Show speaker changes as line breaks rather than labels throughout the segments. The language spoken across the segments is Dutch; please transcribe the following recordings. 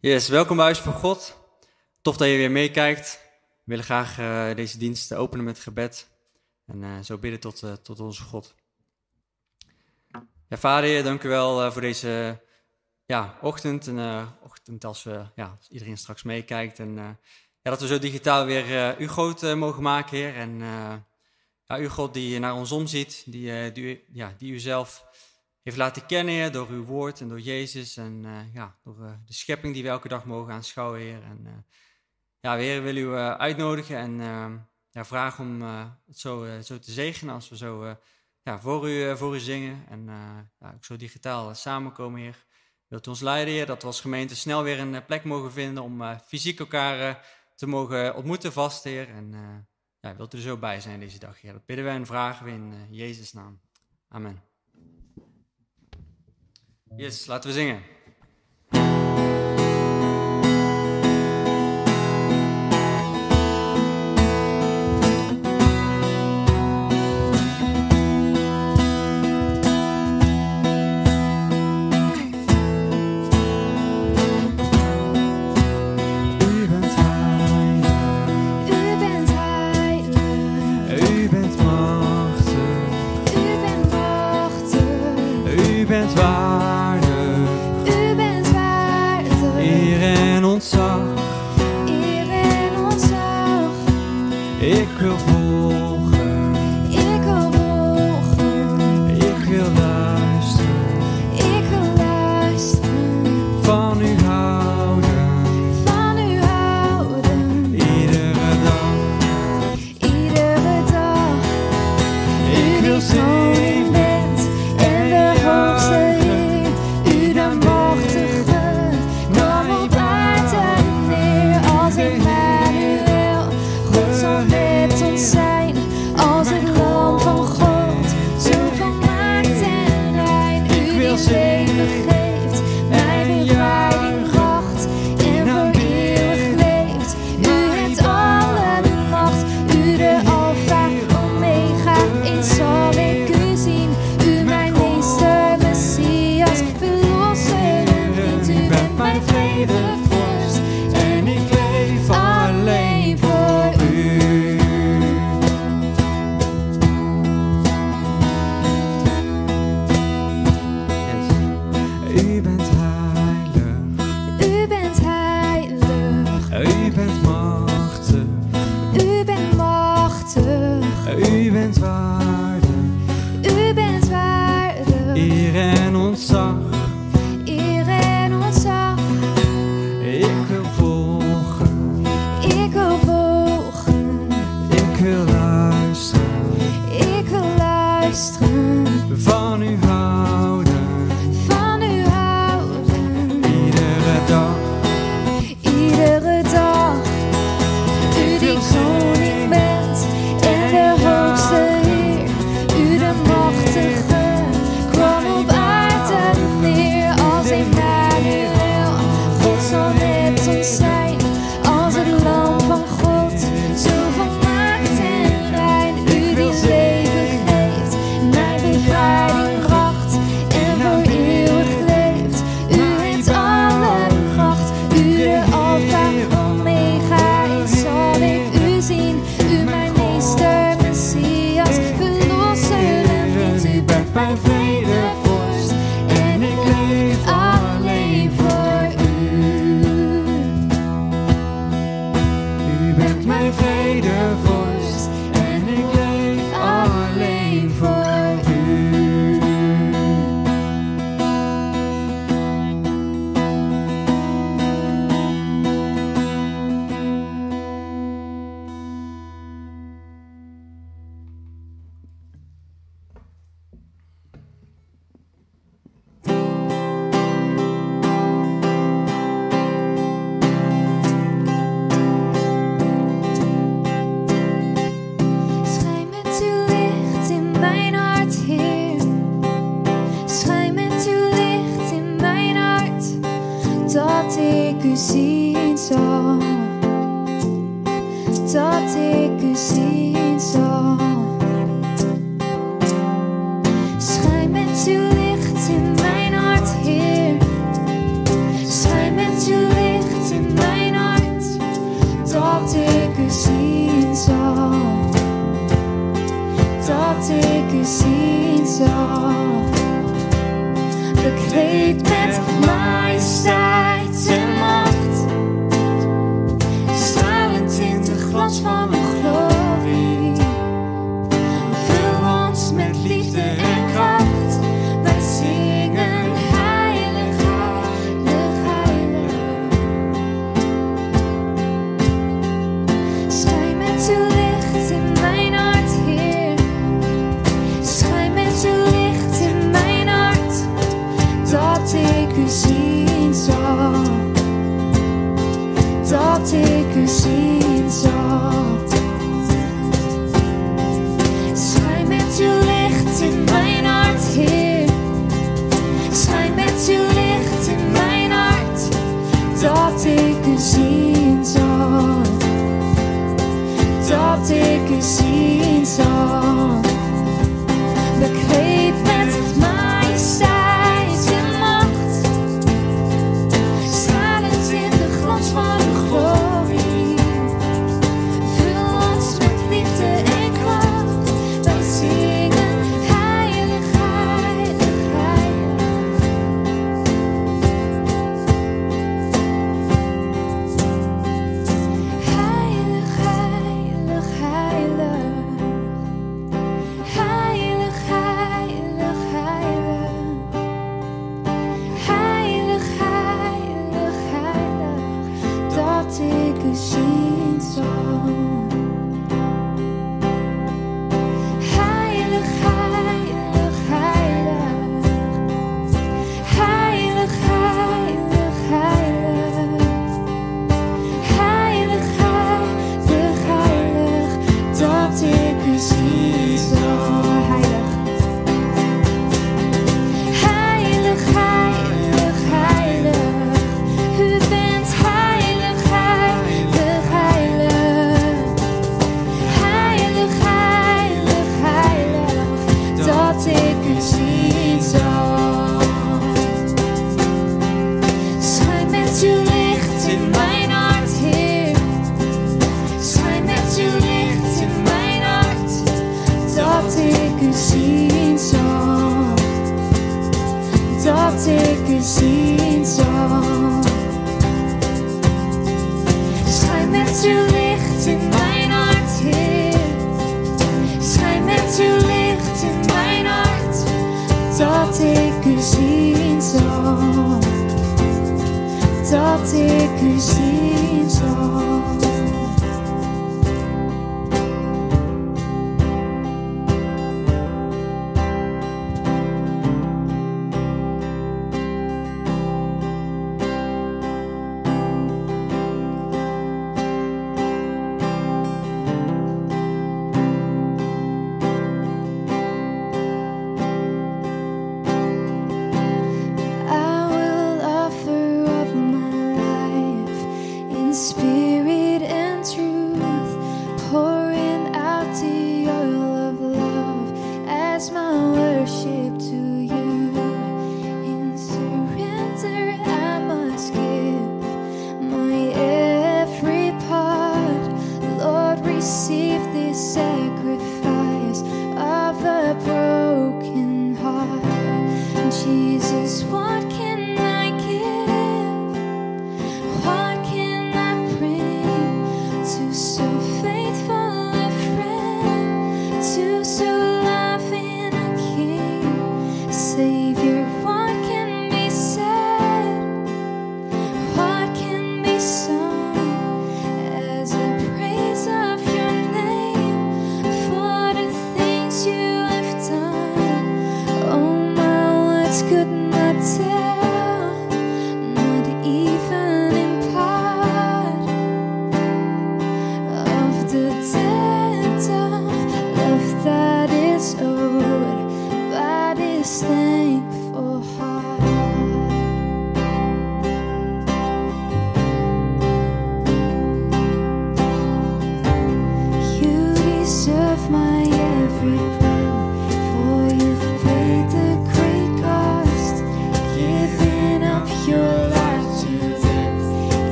Yes, welkom bij Huis van God. Tof dat je weer meekijkt. We willen graag uh, deze dienst openen met gebed. En uh, zo bidden tot, uh, tot onze God. Ja, vader, dank u wel voor deze ja, ochtend. En ochtend als, we, ja, iedereen straks meekijkt. En ja, dat we zo digitaal weer u groot mogen maken, Heer. En ja, u God die naar ons omziet, die, die, ja, die u zelf heeft laten kennen, door uw woord en door Jezus en uh, ja, door uh, de schepping die we elke dag mogen aanschouwen, Heer. En uh, ja, Heer, wil u uitnodigen en ja, vragen om het zo, zo te zegenen als we zo ja, voor, u, voor u zingen en ja, ook zo digitaal samenkomen, Heer. Wilt u ons leiden, Heer, dat we als gemeente snel weer een plek mogen vinden om fysiek elkaar te mogen ontmoeten vast, Heer. En ja, wilt u er zo bij zijn deze dag, Heer. Dat bidden wij en vragen we in Jezus' naam. Amen. Yes, laten we zingen.
Met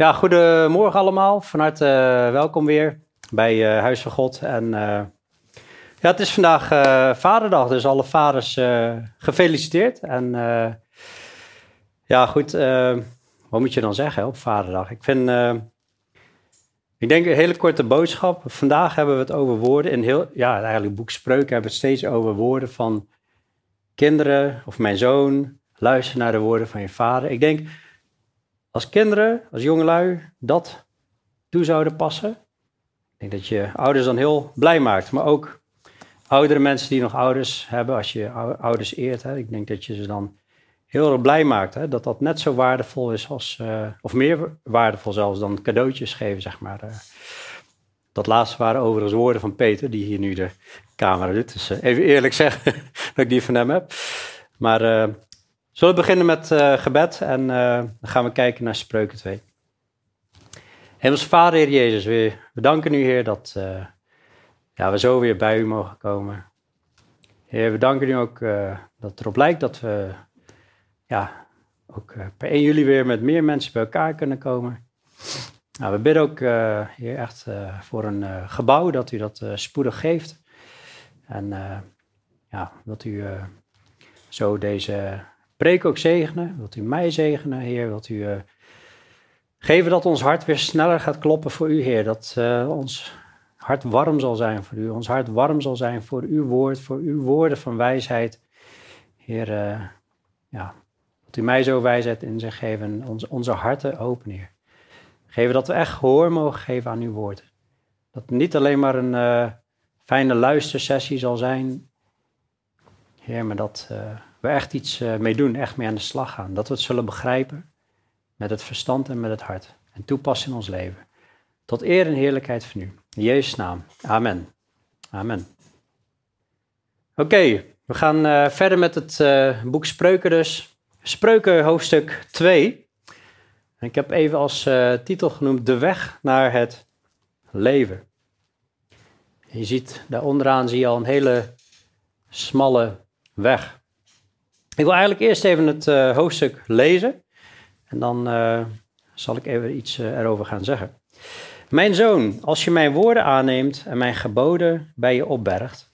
Ja, goedemorgen allemaal. Van harte eh, welkom weer bij eh, Huis van God. En eh, ja, het is vandaag Vaderdag, dus alle vaders gefeliciteerd. En ja, goed, wat moet je dan zeggen op Vaderdag? Ik vind, ik denk een hele korte boodschap. Vandaag hebben we het over woorden. In heel, ja, eigenlijk boek Spreuken hebben we het steeds over woorden van kinderen of mijn zoon. Luister naar de woorden van je vader. Ik denk als kinderen, als jongelui, dat toe zouden passen. Ik denk dat je ouders dan heel blij maakt. Maar ook oudere mensen die nog ouders hebben, als je ou- ouders eert. Hè, ik denk dat je ze dan heel erg blij maakt. Hè, dat dat net zo waardevol is als, eh, of meer waardevol zelfs dan cadeautjes geven, zeg maar. eh. dat laatste waren overigens woorden van Peter, die hier nu de camera doet. Dus eh, even eerlijk zeggen dat ik die van hem heb. Maar zullen we beginnen met eh, gebed en eh, dan gaan we kijken naar Spreuken 2. Hemels Vader, Heer Jezus, we, we danken u, Heer, dat eh, ja, we zo weer bij u mogen komen. Heer, we danken u ook dat het erop lijkt dat we ja, ook per 1 juli weer met meer mensen bij elkaar kunnen komen. Nou, we bidden ook, Heer, echt voor een gebouw, dat u dat spoedig geeft. En ja, dat u zo deze preek ook zegenen. Wilt u mij zegenen, Heer? Wilt u eh, geven dat ons hart weer sneller gaat kloppen voor u, Heer? Dat eh, ons hart warm zal zijn voor u. Ons hart warm zal zijn voor uw woord, voor uw woorden van wijsheid. Heer, eh, ja, dat u mij zo wijsheid in zich geven en onze, harten openen, Heer. Geven dat we echt gehoor mogen geven aan uw woord. Dat het niet alleen maar een fijne luistersessie zal zijn, Heer, maar dat we echt iets eh, mee doen, echt mee aan de slag gaan. Dat we het zullen begrijpen met het verstand en met het hart. En toepassen in ons leven. Tot eer en heerlijkheid van u. In Jezus' naam. Amen. Amen. Oké, we gaan eh, verder met het eh, boek Spreuken dus. Spreuken hoofdstuk 2. En ik heb even als titel genoemd De weg naar het leven. Je ziet daar onderaan zie je al een hele smalle weg. Ik wil eigenlijk eerst even het eh, hoofdstuk lezen. En dan eh, zal ik even iets eh, erover gaan zeggen. Mijn zoon, als je mijn woorden aanneemt en mijn geboden bij je opbergt,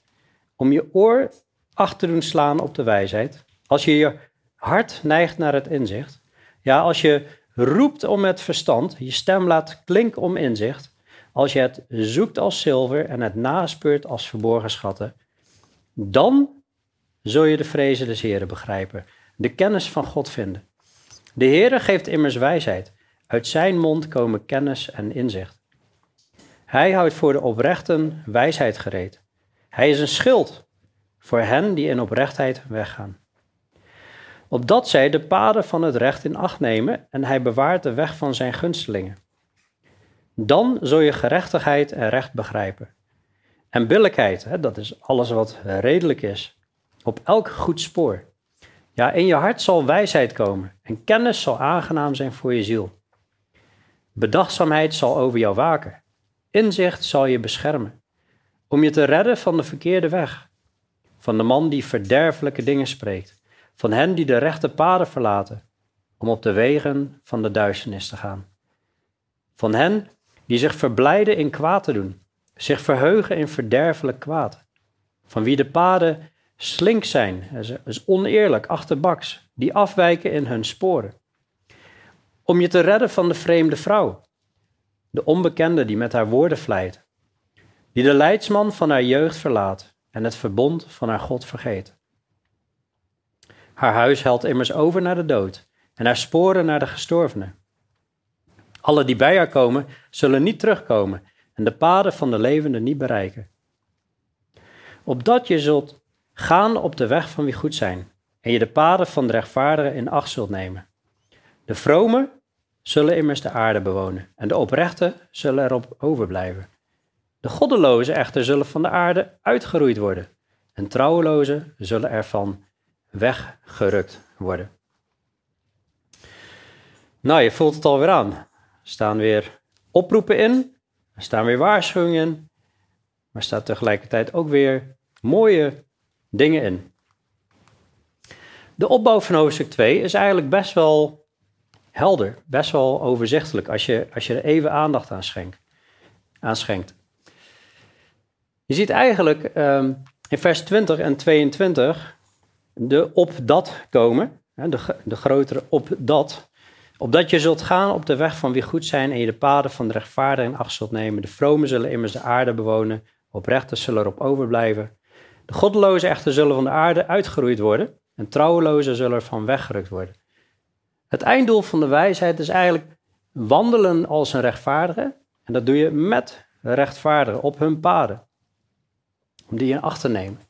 om je oor acht te doen slaan op de wijsheid, als je je hart neigt naar het inzicht, ja, als je roept om het verstand, je stem laat klinken om inzicht, als je het zoekt als zilver en het naspeurt als verborgen schatten, dan zul je de vrezen des Heren begrijpen, de kennis van God vinden. De Heere geeft immers wijsheid. Uit zijn mond komen kennis en inzicht. Hij houdt voor de oprechten wijsheid gereed. Hij is een schild voor hen die in oprechtheid weggaan. Opdat zij de paden van het recht in acht nemen en hij bewaart de weg van zijn gunstelingen. Dan zul je gerechtigheid en recht begrijpen. En billijkheid, dat is alles wat redelijk is, op elk goed spoor. Ja, in je hart zal wijsheid komen en kennis zal aangenaam zijn voor je ziel. Bedachtzaamheid zal over jou waken. Inzicht zal je beschermen. Om je te redden van de verkeerde weg. Van de man die verderfelijke dingen spreekt. Van hen die de rechte paden verlaten. Om op de wegen van de duisternis te gaan. Van hen die zich verblijden in kwaad te doen. Zich verheugen in verderfelijk kwaad. Van wie de paden slink zijn, is, is oneerlijk, achterbaks, die afwijken in hun sporen. Om je te redden van de vreemde vrouw, de onbekende die met haar woorden vlijt, die de leidsman van haar jeugd verlaat en het verbond van haar God vergeet. Haar huis helt immers over naar de dood en haar sporen naar de gestorvenen. Alle die bij haar komen, zullen niet terugkomen en de paden van de levenden niet bereiken. Opdat je zult gaan op de weg van wie goed zijn en je de paden van de rechtvaardigen in acht zult nemen. De vromen zullen immers de aarde bewonen en de oprechten zullen erop overblijven. De goddelozen echter zullen van de aarde uitgeroeid worden en trouwelozen zullen ervan weggerukt worden. Nou, je voelt het alweer aan. Er staan weer oproepen in, er staan weer waarschuwingen in, maar staat tegelijkertijd ook weer mooie dingen in. De opbouw van hoofdstuk 2 is eigenlijk best wel helder, best wel overzichtelijk als je, als je er even aandacht aan schenkt. Aan schenkt. Je ziet eigenlijk ehm, in vers 20 en 22 de op dat komen, de, de grotere op dat. Opdat je zult gaan op de weg van wie goed zijn en je de paden van de rechtvaardigen in acht zult nemen. De vromen zullen immers de aarde bewonen, oprechters zullen erop overblijven. De goddelozen echter zullen van de aarde uitgeroeid worden en trouwelozen zullen ervan weggerukt worden. Het einddoel van de wijsheid is eigenlijk wandelen als een rechtvaardige. En dat doe je met rechtvaardigen op hun paden. Om die in acht te nemen.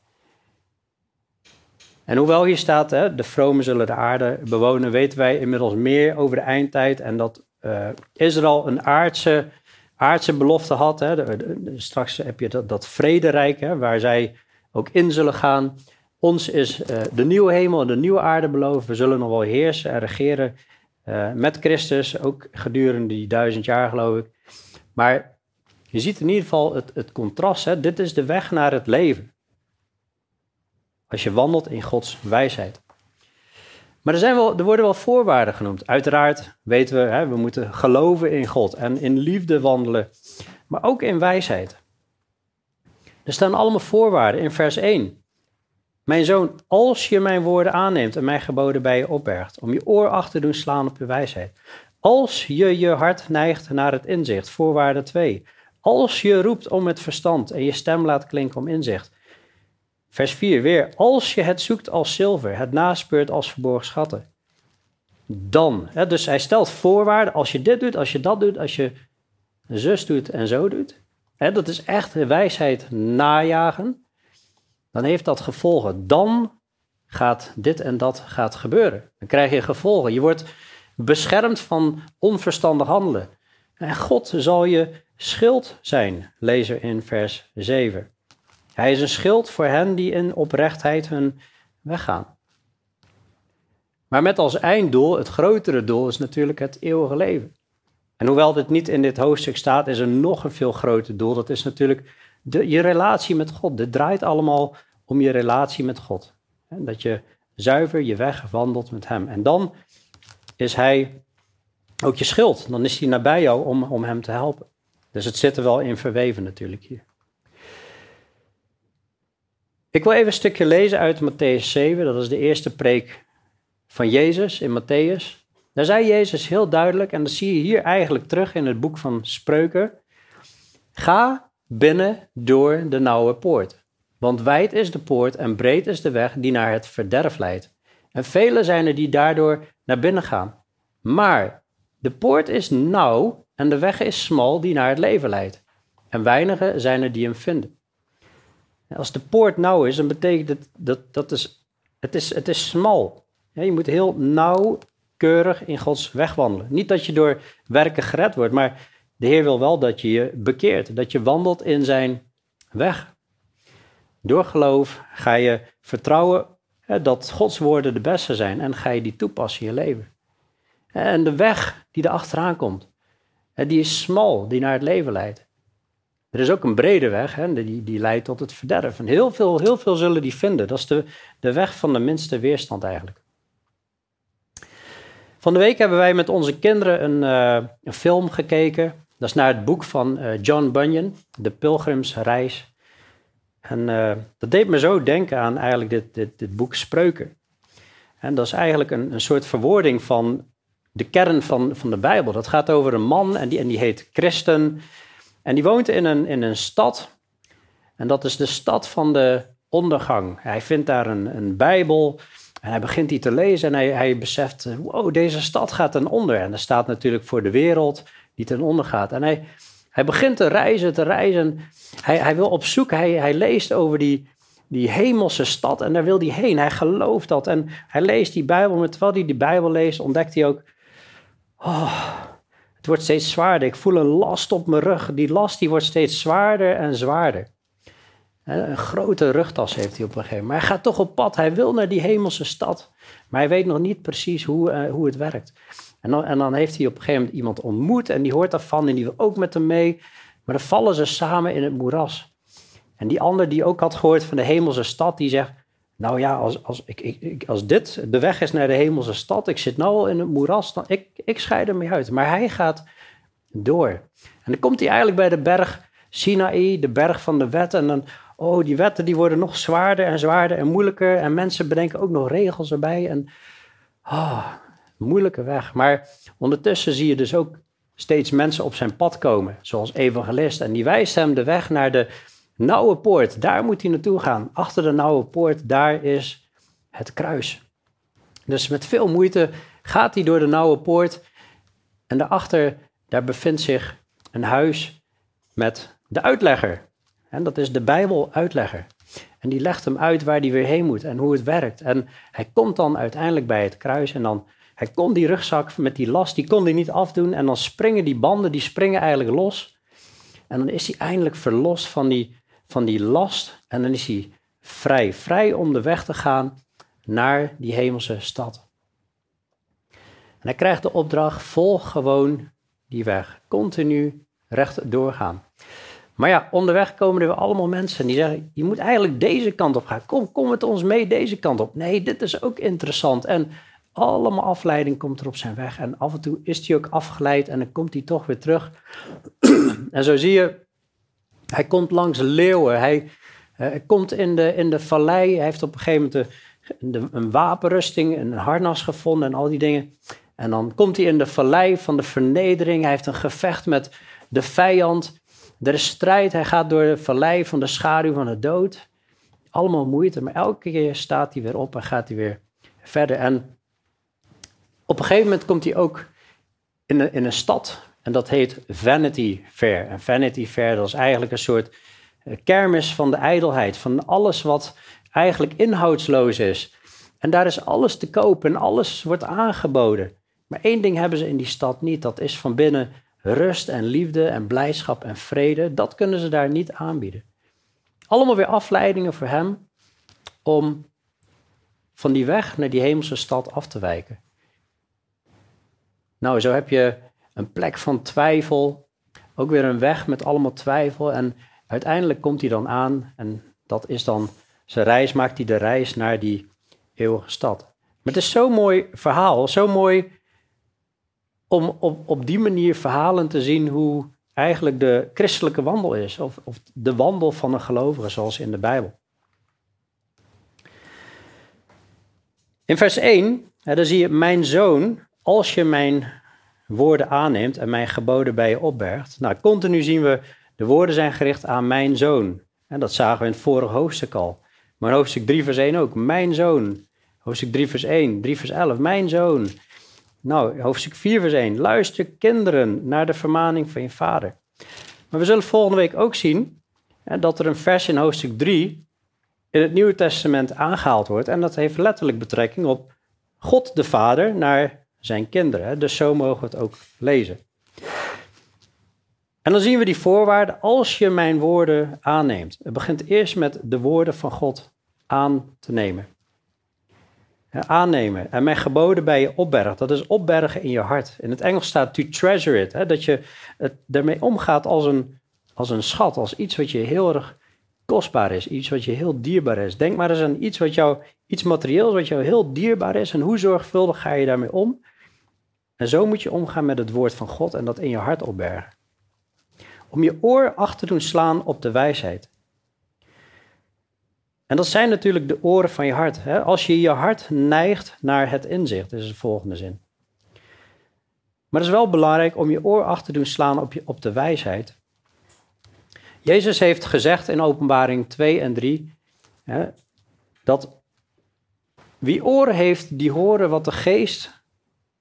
En hoewel hier staat, hè, de vromen zullen de aarde bewonen, weten wij inmiddels meer over de eindtijd. En dat uh, Israël een aardse, aardse belofte had. Hè. straks heb je dat, dat vrederijk, hè, waar zij ook in zullen gaan. Ons is uh, de nieuwe hemel en de nieuwe aarde beloofd. We zullen nog wel heersen en regeren uh, met Christus, ook gedurende die duizend jaar geloof ik. Maar je ziet in ieder geval het, het contrast. Hè? Dit is de weg naar het leven. Als je wandelt in Gods wijsheid. Maar er, zijn wel, er worden wel voorwaarden genoemd. Uiteraard weten we, hè, we moeten geloven in God en in liefde wandelen. Maar ook in wijsheid. Er staan allemaal voorwaarden in vers 1. Mijn zoon, als je mijn woorden aanneemt en mijn geboden bij je opbergt, om je oor achter te doen slaan op je wijsheid. Als je je hart neigt naar het inzicht, voorwaarde 2. Als je roept om het verstand en je stem laat klinken om inzicht. Vers 4 weer. Als je het zoekt als zilver, het naspeurt als verborgen schatten. Dan. Hè, dus hij stelt voorwaarden. Als je dit doet, als je dat doet, als je zus doet en zo doet. Hè, dat is echt wijsheid najagen dan heeft dat gevolgen. Dan gaat dit en dat gaat gebeuren. Dan krijg je gevolgen. Je wordt beschermd van onverstandig handelen. En God zal je schild zijn, lezen in vers 7. Hij is een schild voor hen die in oprechtheid hun weggaan. Maar met als einddoel, het grotere doel, is natuurlijk het eeuwige leven. En hoewel dit niet in dit hoofdstuk staat, is er nog een veel groter doel. Dat is natuurlijk de, je relatie met God. Dit draait allemaal om je relatie met God. Dat je zuiver je weg wandelt met Hem. En dan is Hij ook je schild. Dan is Hij nabij jou om, om Hem te helpen. Dus het zit er wel in verweven natuurlijk hier. Ik wil even een stukje lezen uit Matthäus 7. Dat is de eerste preek van Jezus in Matthäus. Daar zei Jezus heel duidelijk, en dat zie je hier eigenlijk terug in het boek van Spreuken. Ga binnen door de nauwe poort. Want wijd is de poort en breed is de weg die naar het verderf leidt. En velen zijn er die daardoor naar binnen gaan. Maar de poort is nauw en de weg is smal die naar het leven leidt. En weinigen zijn er die hem vinden. Als de poort nauw is, dan betekent het dat, dat is, het, is, het is smal. je moet heel nauwkeurig in Gods weg wandelen. Niet dat je door werken gered wordt, maar de Heer wil wel dat je je bekeert. Dat je wandelt in zijn weg. Door geloof ga je vertrouwen hè, dat Gods woorden de beste zijn en ga je die toepassen in je leven. En de weg die er achteraan komt, hè, die is smal, die naar het leven leidt. Er is ook een brede weg, hè, die, die leidt tot het verderf. En heel veel, heel veel zullen die vinden. Dat is de, de weg van de minste weerstand eigenlijk. Van de week hebben wij met onze kinderen een, uh, een film gekeken. Dat is naar het boek van uh, John Bunyan, De Pilgrimsreis en uh, dat deed me zo denken aan eigenlijk dit, dit, dit boek Spreuken. En dat is eigenlijk een, een soort verwoording van de kern van, van de Bijbel. Dat gaat over een man en die, en die heet Christen. En die woont in een, in een stad. En dat is de stad van de ondergang. Hij vindt daar een, een Bijbel. En hij begint die te lezen en hij, hij beseft, wow, deze stad gaat ten onder. En dat staat natuurlijk voor de wereld. die ten onder gaat. En hij, hij begint te reizen, te reizen. Hij, hij wil op zoek, hij, hij leest over die, die hemelse stad en daar wil hij heen. Hij gelooft dat en hij leest die Bijbel. Maar terwijl hij die Bijbel leest, ontdekt hij ook... Oh, het wordt steeds zwaarder. Ik voel een last op mijn rug. Die last die wordt steeds zwaarder en zwaarder. Een grote rugtas heeft hij op een gegeven moment. Maar hij gaat toch op pad. Hij wil naar die hemelse stad. Maar hij weet nog niet precies hoe, uh, hoe het werkt. En dan, en dan, heeft hij op een gegeven moment iemand ontmoet. En die hoort daarvan en die wil ook met hem mee. Maar dan vallen ze samen in het moeras. En die ander die ook had gehoord van de hemelse stad. Die zegt, nou ja, als, als, ik, ik, als dit de weg is naar de hemelse stad. Ik zit nu al in het moeras. Dan, ik, ik scheid ermee uit. Maar hij gaat door. En dan komt hij eigenlijk bij de berg Sinaï. De berg van de wet. En dan oh, die wetten die worden nog zwaarder en zwaarder en moeilijker. En mensen bedenken ook nog regels erbij. En oh, moeilijke weg. Maar ondertussen zie je dus ook steeds mensen op zijn pad komen, zoals evangelist. En die wijst hem de weg naar de nauwe poort. Daar moet hij naartoe gaan. Achter de nauwe poort, daar is het kruis. Dus met veel moeite gaat hij door de nauwe poort. En daarachter, daar bevindt zich een huis met de uitlegger. En dat is de Bijbel-uitlegger. En die legt hem uit waar hij weer heen moet en hoe het werkt. En hij komt dan uiteindelijk bij het kruis en dan, hij kon die rugzak met die last, die kon hij niet afdoen. En dan springen die banden, die springen eigenlijk los. En dan is hij eindelijk verlost van die, van die last en dan is hij vrij. Vrij om de weg te gaan naar die hemelse stad. En hij krijgt de opdracht, volg gewoon die weg. Continu recht doorgaan. Maar ja, onderweg komen er weer allemaal mensen die zeggen: Je moet eigenlijk deze kant op gaan. Kom, kom met ons mee deze kant op. Nee, dit is ook interessant. En allemaal afleiding komt er op zijn weg. En af en toe is hij ook afgeleid en dan komt hij toch weer terug. en zo zie je, hij komt langs leeuwen. Hij, uh, komt in de, in de vallei. Hij heeft op een gegeven moment een wapenrusting, een harnas gevonden en al die dingen. En dan komt hij in de vallei van de vernedering. Hij heeft een gevecht met de vijand. Er is strijd, hij gaat door de vallei van de schaduw van de dood. Allemaal moeite, maar elke keer staat hij weer op en gaat hij weer verder. En op een gegeven moment komt hij ook in een, in een stad en dat heet Vanity Fair. En Vanity Fair, dat is eigenlijk een soort eh, kermis van de ijdelheid, van alles wat eigenlijk inhoudsloos is. En daar is alles te kopen en alles wordt aangeboden. Maar één ding hebben ze in die stad niet, dat is van binnen rust en liefde en blijdschap en vrede, dat kunnen ze daar niet aanbieden. Allemaal weer afleidingen voor hem om van die weg naar die hemelse stad af te wijken. Nou, zo heb je een plek van twijfel, ook weer een weg met allemaal twijfel en uiteindelijk komt hij dan aan en dat is dan zijn reis, maakt hij de reis naar die eeuwige stad. Maar het is zo'n mooi verhaal, zo mooi om op, op die manier verhalen te zien hoe eigenlijk de christelijke wandel is, of, of de wandel van een gelovige, zoals in de Bijbel. In vers 1, hè, dan zie je, mijn zoon, als je mijn woorden aanneemt en mijn geboden bij je opbergt. Nou, continu zien we, de woorden zijn gericht aan mijn zoon. En dat zagen we in het vorige hoofdstuk al. Maar hoofdstuk 3 vers 1 ook, mijn zoon. Hoofdstuk 3 vers 1, 3 vers 11, mijn zoon. Nou, hoofdstuk 4 vers 1. Luister kinderen naar de vermaning van je vader. Maar we zullen volgende week ook zien hè, dat er een vers in hoofdstuk 3 in het Nieuwe Testament aangehaald wordt. En dat heeft letterlijk betrekking op God de Vader naar zijn kinderen. Dus zo mogen we het ook lezen. En dan zien we die voorwaarden als je mijn woorden aanneemt. Het begint eerst met de woorden van God aan te nemen aannemen en mijn geboden bij je opbergen. Dat is opbergen in je hart. In het Engels staat to treasure it. Hè, dat je het ermee omgaat als een, als een schat, als iets wat je heel erg kostbaar is. Iets wat je heel dierbaar is. Denk maar eens aan iets wat jou, iets materieels wat jou heel dierbaar is. En hoe zorgvuldig ga je daarmee om? En zo moet je omgaan met het woord van God en dat in je hart opbergen. Om je oor achter te doen slaan op de wijsheid. En dat zijn natuurlijk de oren van je hart. Hè? Als je je hart neigt naar het inzicht, is de volgende zin. Maar het is wel belangrijk om je oor achter te doen slaan op, je, op de wijsheid. Jezus heeft gezegd in Openbaring 2 en 3 hè, dat wie oren heeft, die horen wat de geest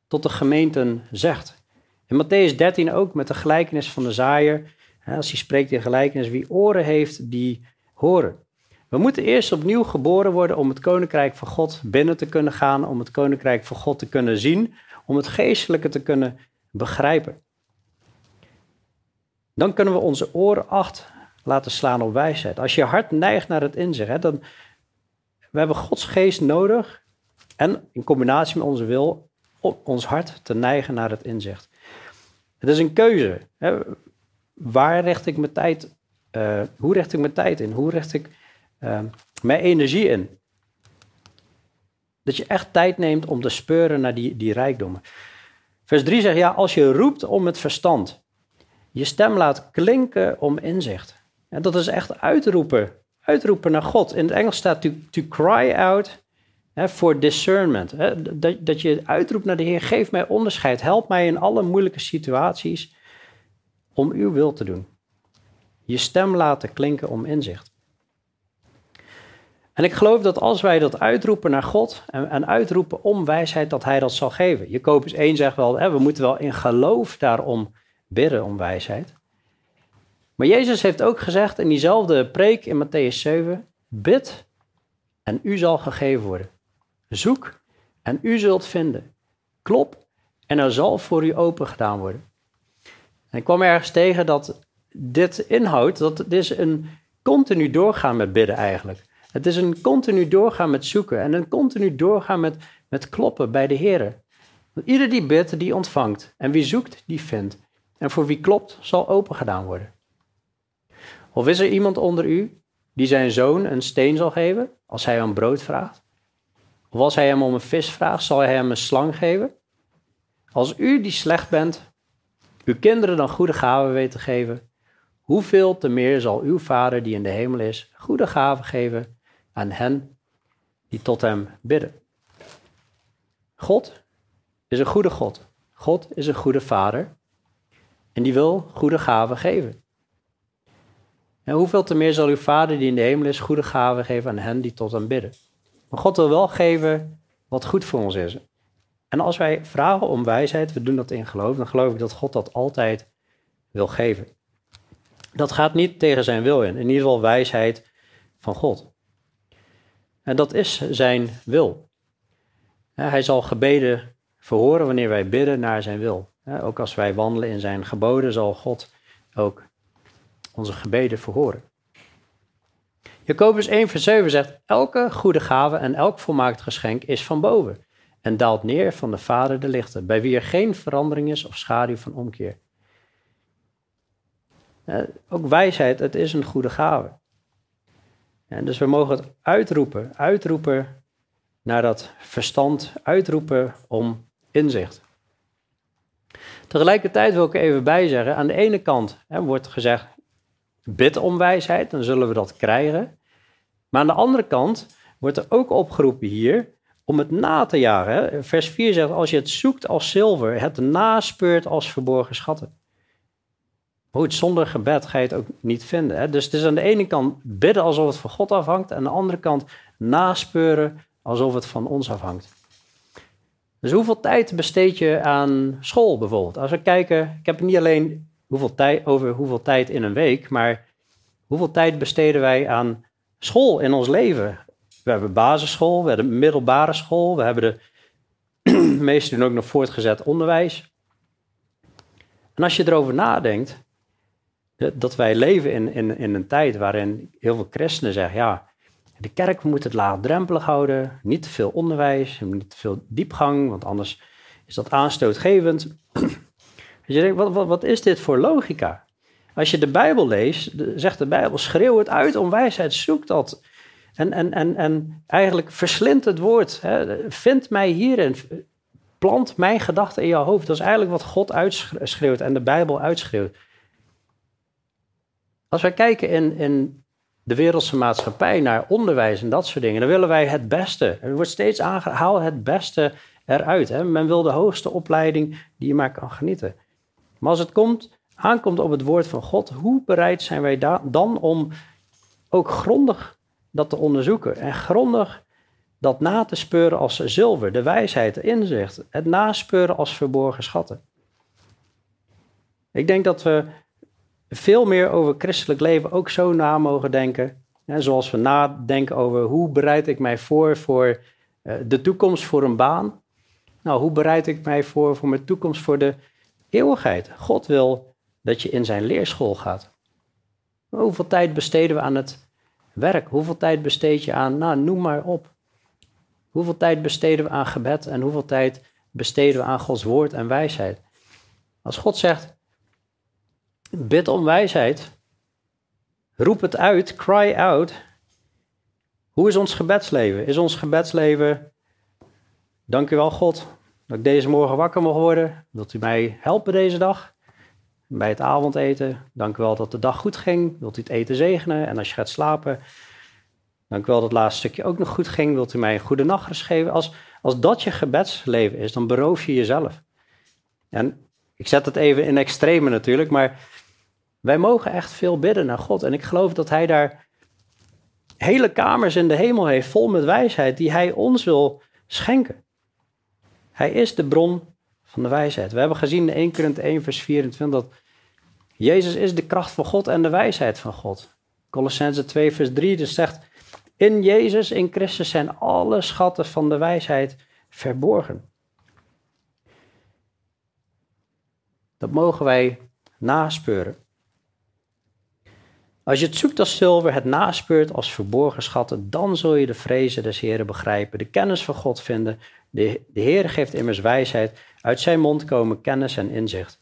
tot de gemeenten zegt. In Matthäus 13 ook met de gelijkenis van de zaaier. Hè, Als hij spreekt in gelijkenis, wie oren heeft, die horen. We moeten eerst opnieuw geboren worden om het koninkrijk van God binnen te kunnen gaan, om het koninkrijk van God te kunnen zien, om het geestelijke te kunnen begrijpen. Dan kunnen we onze oren acht laten slaan op wijsheid. Als je hart neigt naar het inzicht, hè, dan we hebben Gods geest nodig en in combinatie met onze wil om ons hart te neigen naar het inzicht. Het is een keuze. Hè. Waar richt ik mijn tijd? eh, hoe richt ik mijn tijd in? Hoe richt ik eh, mijn energie in? Dat je echt tijd neemt om te speuren naar die, die rijkdommen. Vers 3 zegt, ja, als je roept om het verstand, je stem laat klinken om inzicht. En dat is echt uitroepen, uitroepen naar God. In het Engels staat to, to cry out for discernment. Dat, dat je uitroept naar de Heer, geef mij onderscheid, help mij in alle moeilijke situaties om uw wil te doen. Je stem laten klinken om inzicht. En ik geloof dat als wij dat uitroepen naar God en, en uitroepen om wijsheid, dat Hij dat zal geven. Jacobus 1 zegt wel, hè, we moeten wel in geloof daarom bidden om wijsheid. Maar Jezus heeft ook gezegd in diezelfde preek in Matthäus 7, bid en u zal gegeven worden. Zoek en u zult vinden. Klop en er zal voor u open gedaan worden. En ik kwam ergens tegen dat dit inhoudt, dat het is een continu doorgaan met bidden eigenlijk. Het is een continu doorgaan met zoeken en een continu doorgaan met, met kloppen bij de Heer. Ieder die bidt, die ontvangt. En wie zoekt, die vindt. En voor wie klopt, zal open gedaan worden. Of is er iemand onder u die zijn zoon een steen zal geven als hij om brood vraagt? Of als hij hem om een vis vraagt, zal hij hem een slang geven? Als u die slecht bent, uw kinderen dan goede gaven weet te geven, hoeveel te meer zal uw Vader die in de hemel is, goede gaven geven aan hen die tot hem bidden. God is een goede God. God is een goede Vader en die wil goede gaven geven. En hoeveel te meer zal uw Vader die in de hemel is goede gaven geven aan hen die tot hem bidden. Maar God wil wel geven wat goed voor ons is. En als wij vragen om wijsheid, we doen dat in geloof, dan geloof ik dat God dat altijd wil geven. Dat gaat niet tegen zijn wil in, in ieder geval wijsheid van God. En dat is zijn wil. Hij zal gebeden verhoren wanneer wij bidden naar zijn wil. Ook als wij wandelen in zijn geboden, zal God ook onze gebeden verhoren. Jacobus 1 vers 7 zegt, elke goede gave en elk volmaakt geschenk is van boven en daalt neer van de Vader de lichten, bij wie er geen verandering is of schaduw van omkeer. Ook wijsheid, het is een goede gave. En dus we mogen het uitroepen, uitroepen naar dat verstand, uitroepen om inzicht. Tegelijkertijd wil ik er even bij zeggen, aan de ene kant hè, wordt gezegd, bid om wijsheid, dan zullen we dat krijgen. Maar aan de andere kant wordt er ook opgeroepen hier om het na te jagen. Vers 4 zegt, als je het zoekt als zilver, het naspeurt als verborgen schatten. Goed, zonder gebed ga je het ook niet vinden. Hè? Dus het is aan de ene kant bidden alsof het van God afhangt, en aan de andere kant naspeuren alsof het van ons afhangt. Dus hoeveel tijd besteed je aan school bijvoorbeeld? Als we kijken, ik heb het niet alleen hoeveel tijd, over hoeveel tijd in een week, maar hoeveel tijd besteden wij aan school in ons leven? We hebben basisschool, we hebben middelbare school, we hebben de meesten doen ook nog voortgezet onderwijs. En als je erover nadenkt, dat wij leven in, in, in een tijd waarin heel veel christenen zeggen, ja, de kerk moet het laagdrempelig houden, niet te veel onderwijs, niet te veel diepgang, want anders is dat aanstootgevend. Dus je denkt, wat, wat, wat is dit voor logica? Als je de Bijbel leest, zegt de Bijbel, schreeuw het uit om wijsheid, zoek dat. En, en, en, en eigenlijk verslind het woord. Hè. Vind mij hierin, plant mijn gedachten in jouw hoofd. Dat is eigenlijk wat God uitschreeuwt en de Bijbel uitschreeuwt. Als wij kijken in, in de wereldse maatschappij naar onderwijs en dat soort dingen, dan willen wij het beste. Er wordt steeds aangehaald het beste eruit. Hè? Men wil de hoogste opleiding die je maar kan genieten. Maar als het komt, aankomt op het woord van God, hoe bereid zijn wij dan om ook grondig dat te onderzoeken en grondig dat na te speuren als zilver, de wijsheid, de inzicht, het naspeuren als verborgen schatten. Ik denk dat we veel meer over christelijk leven ook zo na mogen denken. Zoals we nadenken over hoe bereid ik mij voor voor eh, de toekomst voor een baan. Nou, hoe bereid ik mij voor voor mijn toekomst voor de eeuwigheid? God wil dat je in zijn leerschool gaat. Hoeveel tijd besteden we aan het werk? Hoeveel tijd besteed je aan, nou, noem maar op. Hoeveel tijd besteden we aan gebed en hoeveel tijd besteden we aan Gods woord en wijsheid? Als God zegt, bid om wijsheid, roep het uit, cry out. Hoe is ons gebedsleven? Is ons gebedsleven, dank u wel God, dat ik deze morgen wakker mag worden. Wilt u mij helpen deze dag? Bij het avondeten, dank u wel dat de dag goed ging. Wilt u het eten zegenen? En als je gaat slapen, dank u wel dat het laatste stukje ook nog goed ging. Wilt u mij een goede nachtrust geven? Als, als dat je gebedsleven is, dan beroof je jezelf. En ik zet het even in extreme natuurlijk, maar wij mogen echt veel bidden naar God. En ik geloof dat Hij daar hele kamers in de hemel heeft vol met wijsheid die Hij ons wil schenken. Hij is de bron van de wijsheid. We hebben gezien in 1 Korinthe 1 vers 24 dat Jezus is de kracht van God en de wijsheid van God. Colossense 2 vers 3 dus zegt, in Jezus, in Christus zijn alle schatten van de wijsheid verborgen. Dat mogen wij naspeuren. Als je het zoekt als zilver, het naspeurt als verborgen schatten, dan zul je de vrezen des Heren begrijpen, de kennis van God vinden. De, de Heer geeft immers wijsheid, uit zijn mond komen kennis en inzicht.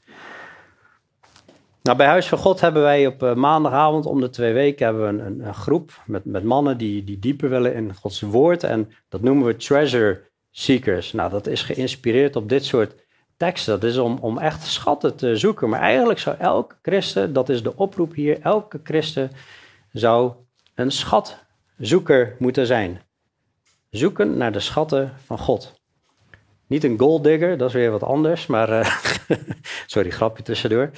Nou, bij Huis van God hebben wij op uh, maandagavond om de twee weken hebben we een, een, groep met, met mannen die, die dieper willen in Gods woord. En dat noemen we treasure seekers. Nou, dat is geïnspireerd op dit soort Dat is om, om echt schatten te zoeken. Maar eigenlijk zou elke christen, dat is de oproep hier, elke christen zou een schatzoeker moeten zijn. Zoeken naar de schatten van God. Niet een gold digger, dat is weer wat anders, maar uh, sorry, grapje tussendoor.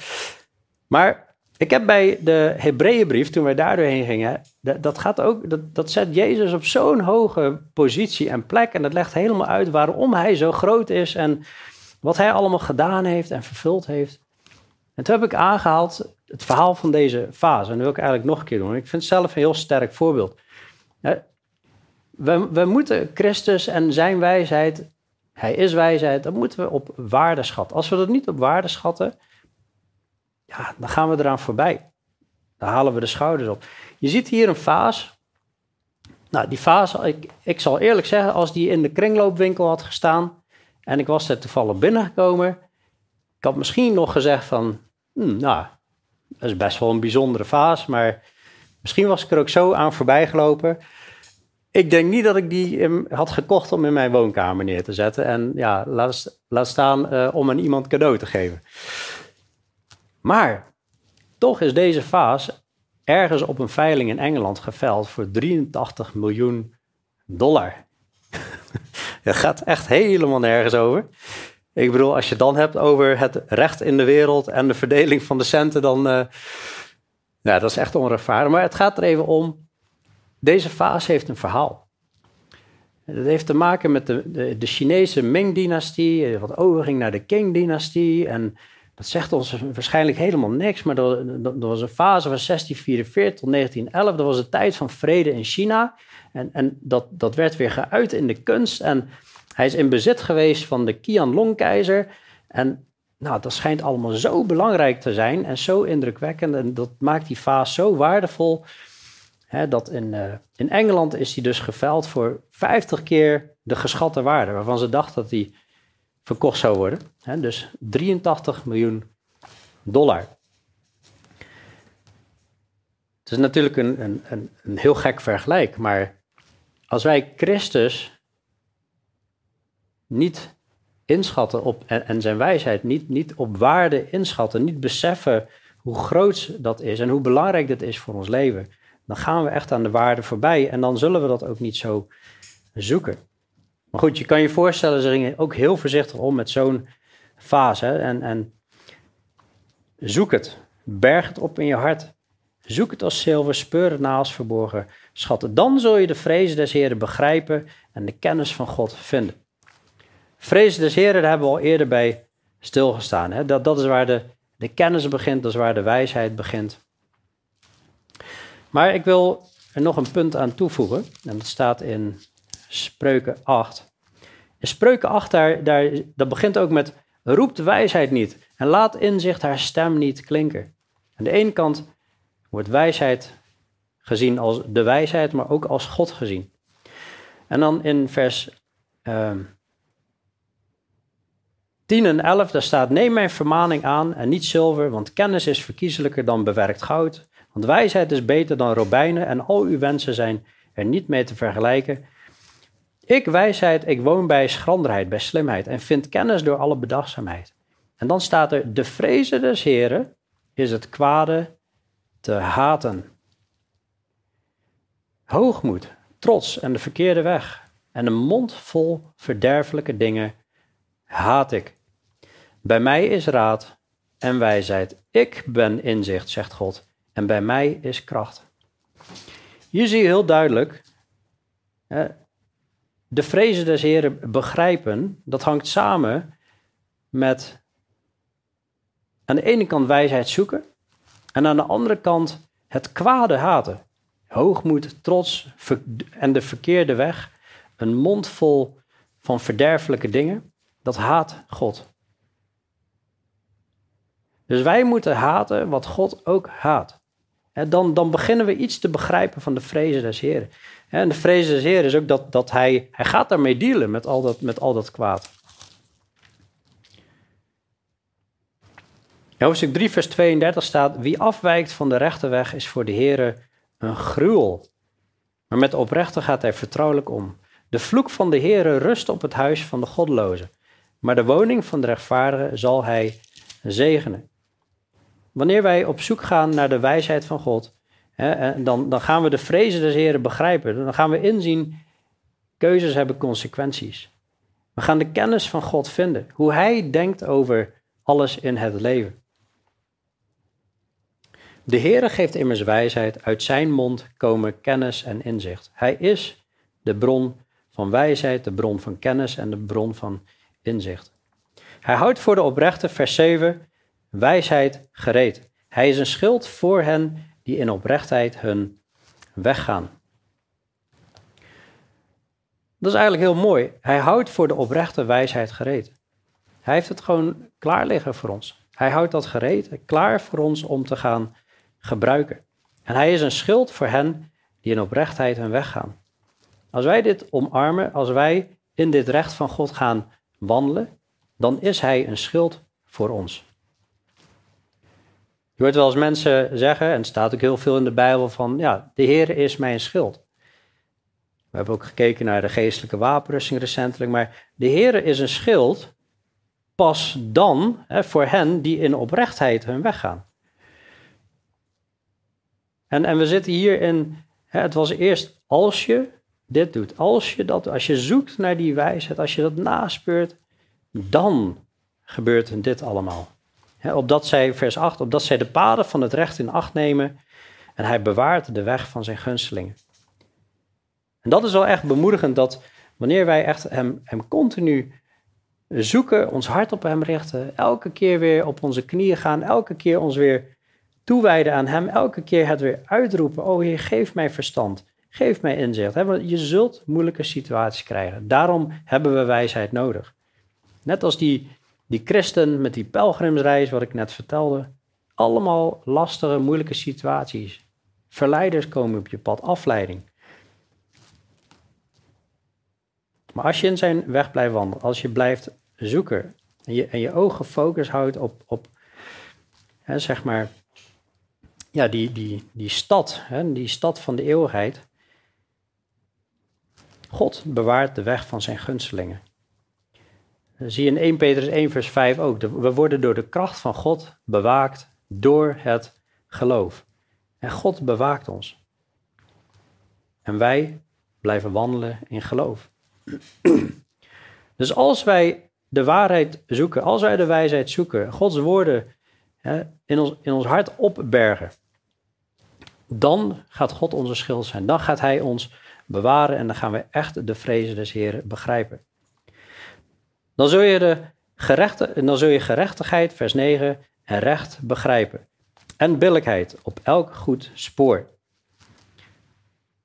Maar ik heb bij de Hebreeënbrief, toen wij daar doorheen gingen, dat, dat gaat ook, dat, dat zet Jezus op zo'n hoge positie en plek en dat legt helemaal uit waarom hij zo groot is en wat hij allemaal gedaan heeft en vervuld heeft. En toen heb ik aangehaald het verhaal van deze fase. En dat wil ik eigenlijk nog een keer doen. Ik vind het zelf een heel sterk voorbeeld. We, we moeten Christus en zijn wijsheid, hij is wijsheid, dat moeten we op waarde schatten. Als we dat niet op waarde schatten, ja, dan gaan we eraan voorbij. Dan halen we de schouders op. Je ziet hier een vaas. Nou, die vaas, ik, ik zal eerlijk zeggen, als die in de kringloopwinkel had gestaan, en ik was er toevallig binnengekomen. Ik had misschien nog gezegd van, hmm, nou, dat is best wel een bijzondere vaas, maar misschien was ik er ook zo aan voorbij gelopen. Ik denk niet dat ik die had gekocht om in mijn woonkamer neer te zetten. En ja, laat, laat staan uh, om aan iemand cadeau te geven. Maar toch is deze vaas ergens op een veiling in Engeland geveld voor 83 miljoen dollar. Het gaat echt helemaal nergens over. Ik bedoel, als je dan hebt over het recht in de wereld en de verdeling van de centen, dan. Uh, ja, dat is echt onrechtvaardig. Maar het gaat er even om. Deze fase heeft een verhaal. Dat heeft te maken met de, de, de Chinese Ming-dynastie, wat overging naar de Qing-dynastie. En dat zegt ons waarschijnlijk helemaal niks, maar er, was een fase van 1644 tot 1911. Dat was de tijd van vrede in China. En, en dat, dat werd weer geuit in de kunst. En hij is in bezit geweest van de Qianlong-keizer. En nou, dat schijnt allemaal zo belangrijk te zijn en zo indrukwekkend. En dat maakt die vaas zo waardevol. Hè, dat in, uh, in Engeland is hij dus geveild voor 50 keer de geschatte waarde. Waarvan ze dachten dat hij verkocht zou worden. Hè, dus 83 miljoen dollar. Het is natuurlijk een, een, een, een heel gek vergelijk, maar als wij Christus niet inschatten op, en, en, zijn wijsheid niet, niet op waarde inschatten, niet beseffen hoe groot dat is en hoe belangrijk dat is voor ons leven, dan gaan we echt aan de waarde voorbij en dan zullen we dat ook niet zo zoeken. Maar goed, je kan je voorstellen, ze gingen ook heel voorzichtig om met zo'n fase. En, en zoek het, berg het op in je hart. Zoek het als zilver, speur het na als verborgen schatten. Dan zul je de vrezen des Heren begrijpen en de kennis van God vinden. Vrezen des Heren, daar hebben we al eerder bij stilgestaan. Hè? Dat, dat is waar de de kennis begint, dat is waar de wijsheid begint. Maar ik wil er nog een punt aan toevoegen. En dat staat in Spreuken 8. In Spreuken 8, daar, daar, dat begint ook met roep de wijsheid niet en laat inzicht haar stem niet klinken. Aan de ene kant wordt wijsheid gezien als de wijsheid, maar ook als God gezien. En dan in vers uh, 10 en 11, daar staat: Neem mijn vermaning aan en niet zilver, want kennis is verkiezelijker dan bewerkt goud. Want wijsheid is beter dan robijnen en al uw wensen zijn er niet mee te vergelijken. Ik, wijsheid, ik woon bij schranderheid, bij slimheid en vind kennis door alle bedachtzaamheid. En dan staat er: De vrezen des Heren is het kwade te haten. Hoogmoed, trots en de verkeerde weg en een mond vol verderfelijke dingen haat ik. Bij mij is raad en wijsheid. Ik ben inzicht, zegt God, en bij mij is kracht. Hier zie je heel duidelijk, de vrezen des Heren begrijpen, dat hangt samen met aan de ene kant wijsheid zoeken en aan de andere kant het kwade haten. Hoogmoed, trots en de verkeerde weg, een mond vol van verderfelijke dingen, dat haat God. Dus wij moeten haten wat God ook haat. Dan, dan beginnen we iets te begrijpen van de vrezen des Heren. En de vrezen des Heren is ook dat, dat hij, hij gaat daarmee dealen met al dat, met al dat kwaad. In hoofdstuk 3, vers 32 staat: Wie afwijkt van de rechte weg is voor de Heere een gruwel. Maar met de oprechte gaat hij vertrouwelijk om. De vloek van de Heere rust op het huis van de goddeloze, maar de woning van de rechtvaardige zal hij zegenen. Wanneer wij op zoek gaan naar de wijsheid van God, dan, dan gaan we de vrezen des Heren begrijpen. Dan gaan we inzien, keuzes hebben consequenties. We gaan de kennis van God vinden, hoe Hij denkt over alles in het leven. De Heere geeft immers wijsheid, uit zijn mond komen kennis en inzicht. Hij is de bron van wijsheid, de bron van kennis en de bron van inzicht. Hij houdt voor de oprechte, vers 7, wijsheid gereed. Hij is een schild voor hen die in oprechtheid hun weg gaan. Dat is eigenlijk heel mooi. Hij houdt voor de oprechte wijsheid gereed. Hij heeft het gewoon klaar liggen voor ons. Hij houdt dat gereed, klaar voor ons om te gaan gebruiken. En hij is een schild voor hen die in oprechtheid hun weg gaan. Als wij dit omarmen, als wij in dit recht van God gaan wandelen, dan is hij een schild voor ons. Je hoort wel eens mensen zeggen, en het staat ook heel veel in de Bijbel, van ja, de Heer is mijn schild. We hebben ook gekeken naar de geestelijke wapenrusting recentelijk, maar de Heer is een schild pas dan hè, voor hen die in oprechtheid hun weg gaan. En, en we zitten hier in, hè, het was eerst als je dit doet, als je dat, als je zoekt naar die wijsheid, als je dat naspeurt, dan gebeurt dit allemaal. Opdat zij, vers 8, opdat zij de paden van het recht in acht nemen en hij bewaart de weg van zijn gunstelingen. En dat is wel echt bemoedigend dat wanneer wij echt hem, hem continu zoeken, ons hart op Hem richten, elke keer weer op onze knieën gaan, elke keer ons weer toewijden aan Hem, elke keer het weer uitroepen, oh Heer, geef mij verstand, geef mij inzicht. Want je zult moeilijke situaties krijgen. Daarom hebben we wijsheid nodig. Net als die, die christen met die pelgrimsreis, wat ik net vertelde, allemaal lastige, moeilijke situaties. Verleiders komen op je pad, afleiding. Maar als je in zijn weg blijft wandelen, als je blijft zoeken en je, en je ogen focus houdt op, op hè, zeg maar, ja, die, die, die stad, hè, die stad van de eeuwigheid. God bewaart de weg van zijn gunstelingen. Zie je in 1 Petrus 1 vers 5 ook. We worden door de kracht van God bewaakt door het geloof. En God bewaakt ons. En wij blijven wandelen in geloof. Dus als wij de waarheid zoeken, als wij de wijsheid zoeken, Gods woorden hè, in, ons, in ons hart opbergen, dan gaat God onze schild zijn. Dan gaat Hij ons bewaren en dan gaan we echt de vrezen des Heren begrijpen. Dan zul je, de gerechte, dan zul je gerechtigheid, vers 9, en recht begrijpen. En billijkheid op elk goed spoor.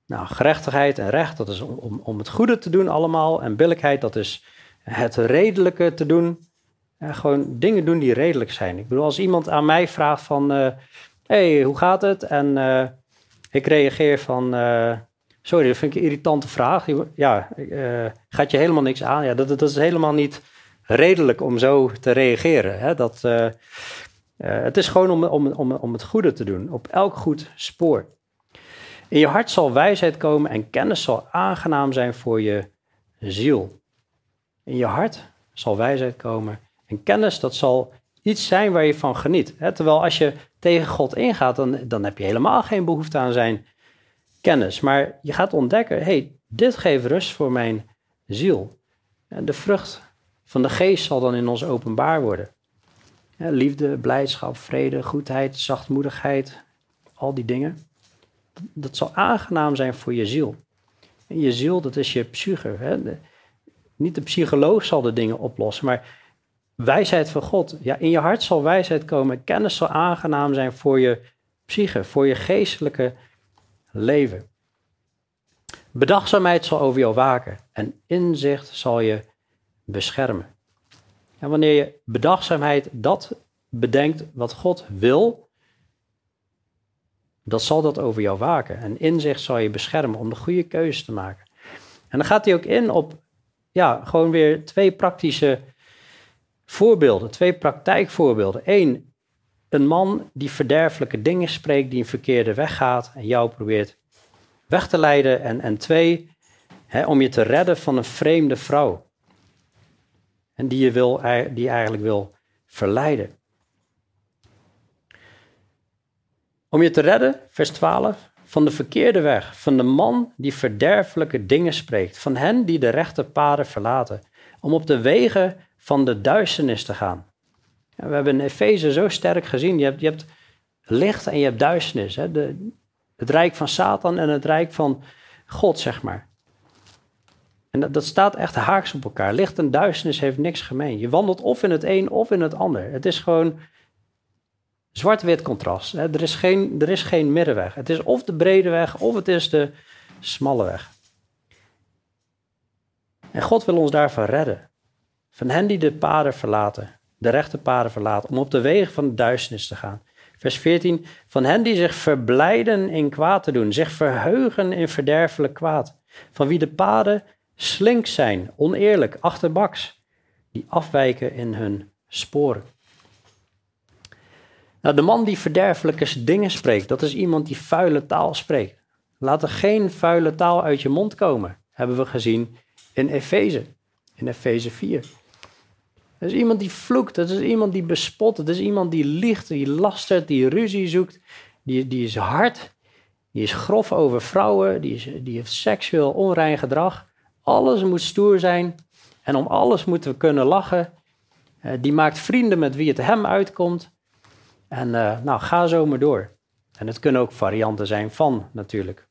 Nou, gerechtigheid en recht, dat is om, om, het goede te doen allemaal. En billijkheid, dat is het redelijke te doen. En gewoon dingen doen die redelijk zijn. Ik bedoel, als iemand aan mij vraagt van... hé, hey, hoe gaat het? En uh, ik reageer van... Uh, sorry, dat vind ik een irritante vraag. Ja, uh, gaat je helemaal niks aan? Ja, dat, dat is helemaal niet redelijk om zo te reageren. Hè? Dat, het is gewoon om, om, om, om het goede te doen. Op elk goed spoor. In je hart zal wijsheid komen en kennis zal aangenaam zijn voor je ziel. In je hart zal wijsheid komen en kennis, dat zal iets zijn waar je van geniet. Terwijl als je tegen God ingaat, dan, dan heb je helemaal geen behoefte aan zijn kennis. Maar je gaat ontdekken, hey, dit geeft rust voor mijn ziel. De vrucht van de geest zal dan in ons openbaar worden. Liefde, blijdschap, vrede, goedheid, zachtmoedigheid, al die dingen dat zal aangenaam zijn voor je ziel. En je ziel, dat is je psyche. Hè? niet de psycholoog zal de dingen oplossen, maar wijsheid van God. Ja, in je hart zal wijsheid komen. Kennis zal aangenaam zijn voor je psyche, voor je geestelijke leven. Bedachtzaamheid zal over jou waken en inzicht zal je beschermen. En wanneer je bedachtzaamheid dat bedenkt wat God wil, dat zal dat over jou waken. En inzicht zal je beschermen om de goede keuze te maken. En dan gaat hij ook in op, ja, gewoon weer twee praktische voorbeelden, twee praktijkvoorbeelden. Eén, een man die verderfelijke dingen spreekt, die een verkeerde weg gaat en jou probeert weg te leiden. En, en twee, hè, om je te redden van een vreemde vrouw. En die je wil, die eigenlijk wil verleiden. Om je te redden, vers 12, van de verkeerde weg, van de man die verderfelijke dingen spreekt, van hen die de rechte paden verlaten, om op de wegen van de duisternis te gaan. We hebben in Efeze zo sterk gezien, je hebt, je hebt licht en je hebt duisternis. Hè? De, het rijk van Satan en het rijk van God, zeg maar. En dat, dat, staat echt haaks op elkaar. Licht en duisternis heeft niks gemeen. Je wandelt of in het een of in het ander. Het is gewoon zwart-wit contrast. Hè? Er, is geen, er is geen middenweg. Het is of de brede weg of het is de smalle weg. En God wil ons daarvan redden. Van hen die de paden verlaten, de rechte paden verlaten, om op de wegen van de duisternis te gaan. Vers 14, van hen die zich verblijden in kwaad te doen, zich verheugen in verderfelijk kwaad. Van wie de paden slink zijn, oneerlijk, achterbaks, die afwijken in hun sporen. Nou, de man die verderfelijke dingen spreekt, dat is iemand die vuile taal spreekt. Laat er geen vuile taal uit je mond komen, hebben we gezien in Efeze, in Efeze 4. Dat is iemand die vloekt, dat is iemand die bespot, dat is iemand die liegt, die lastert, die ruzie zoekt, die, die is hard, die is grof over vrouwen, die, is, die heeft seksueel onrein gedrag. Alles moet stoer zijn en om alles moeten we kunnen lachen. Eh, die maakt vrienden met wie het hem uitkomt. En uh, nou, ga zo maar door. En het kunnen ook varianten zijn van, natuurlijk.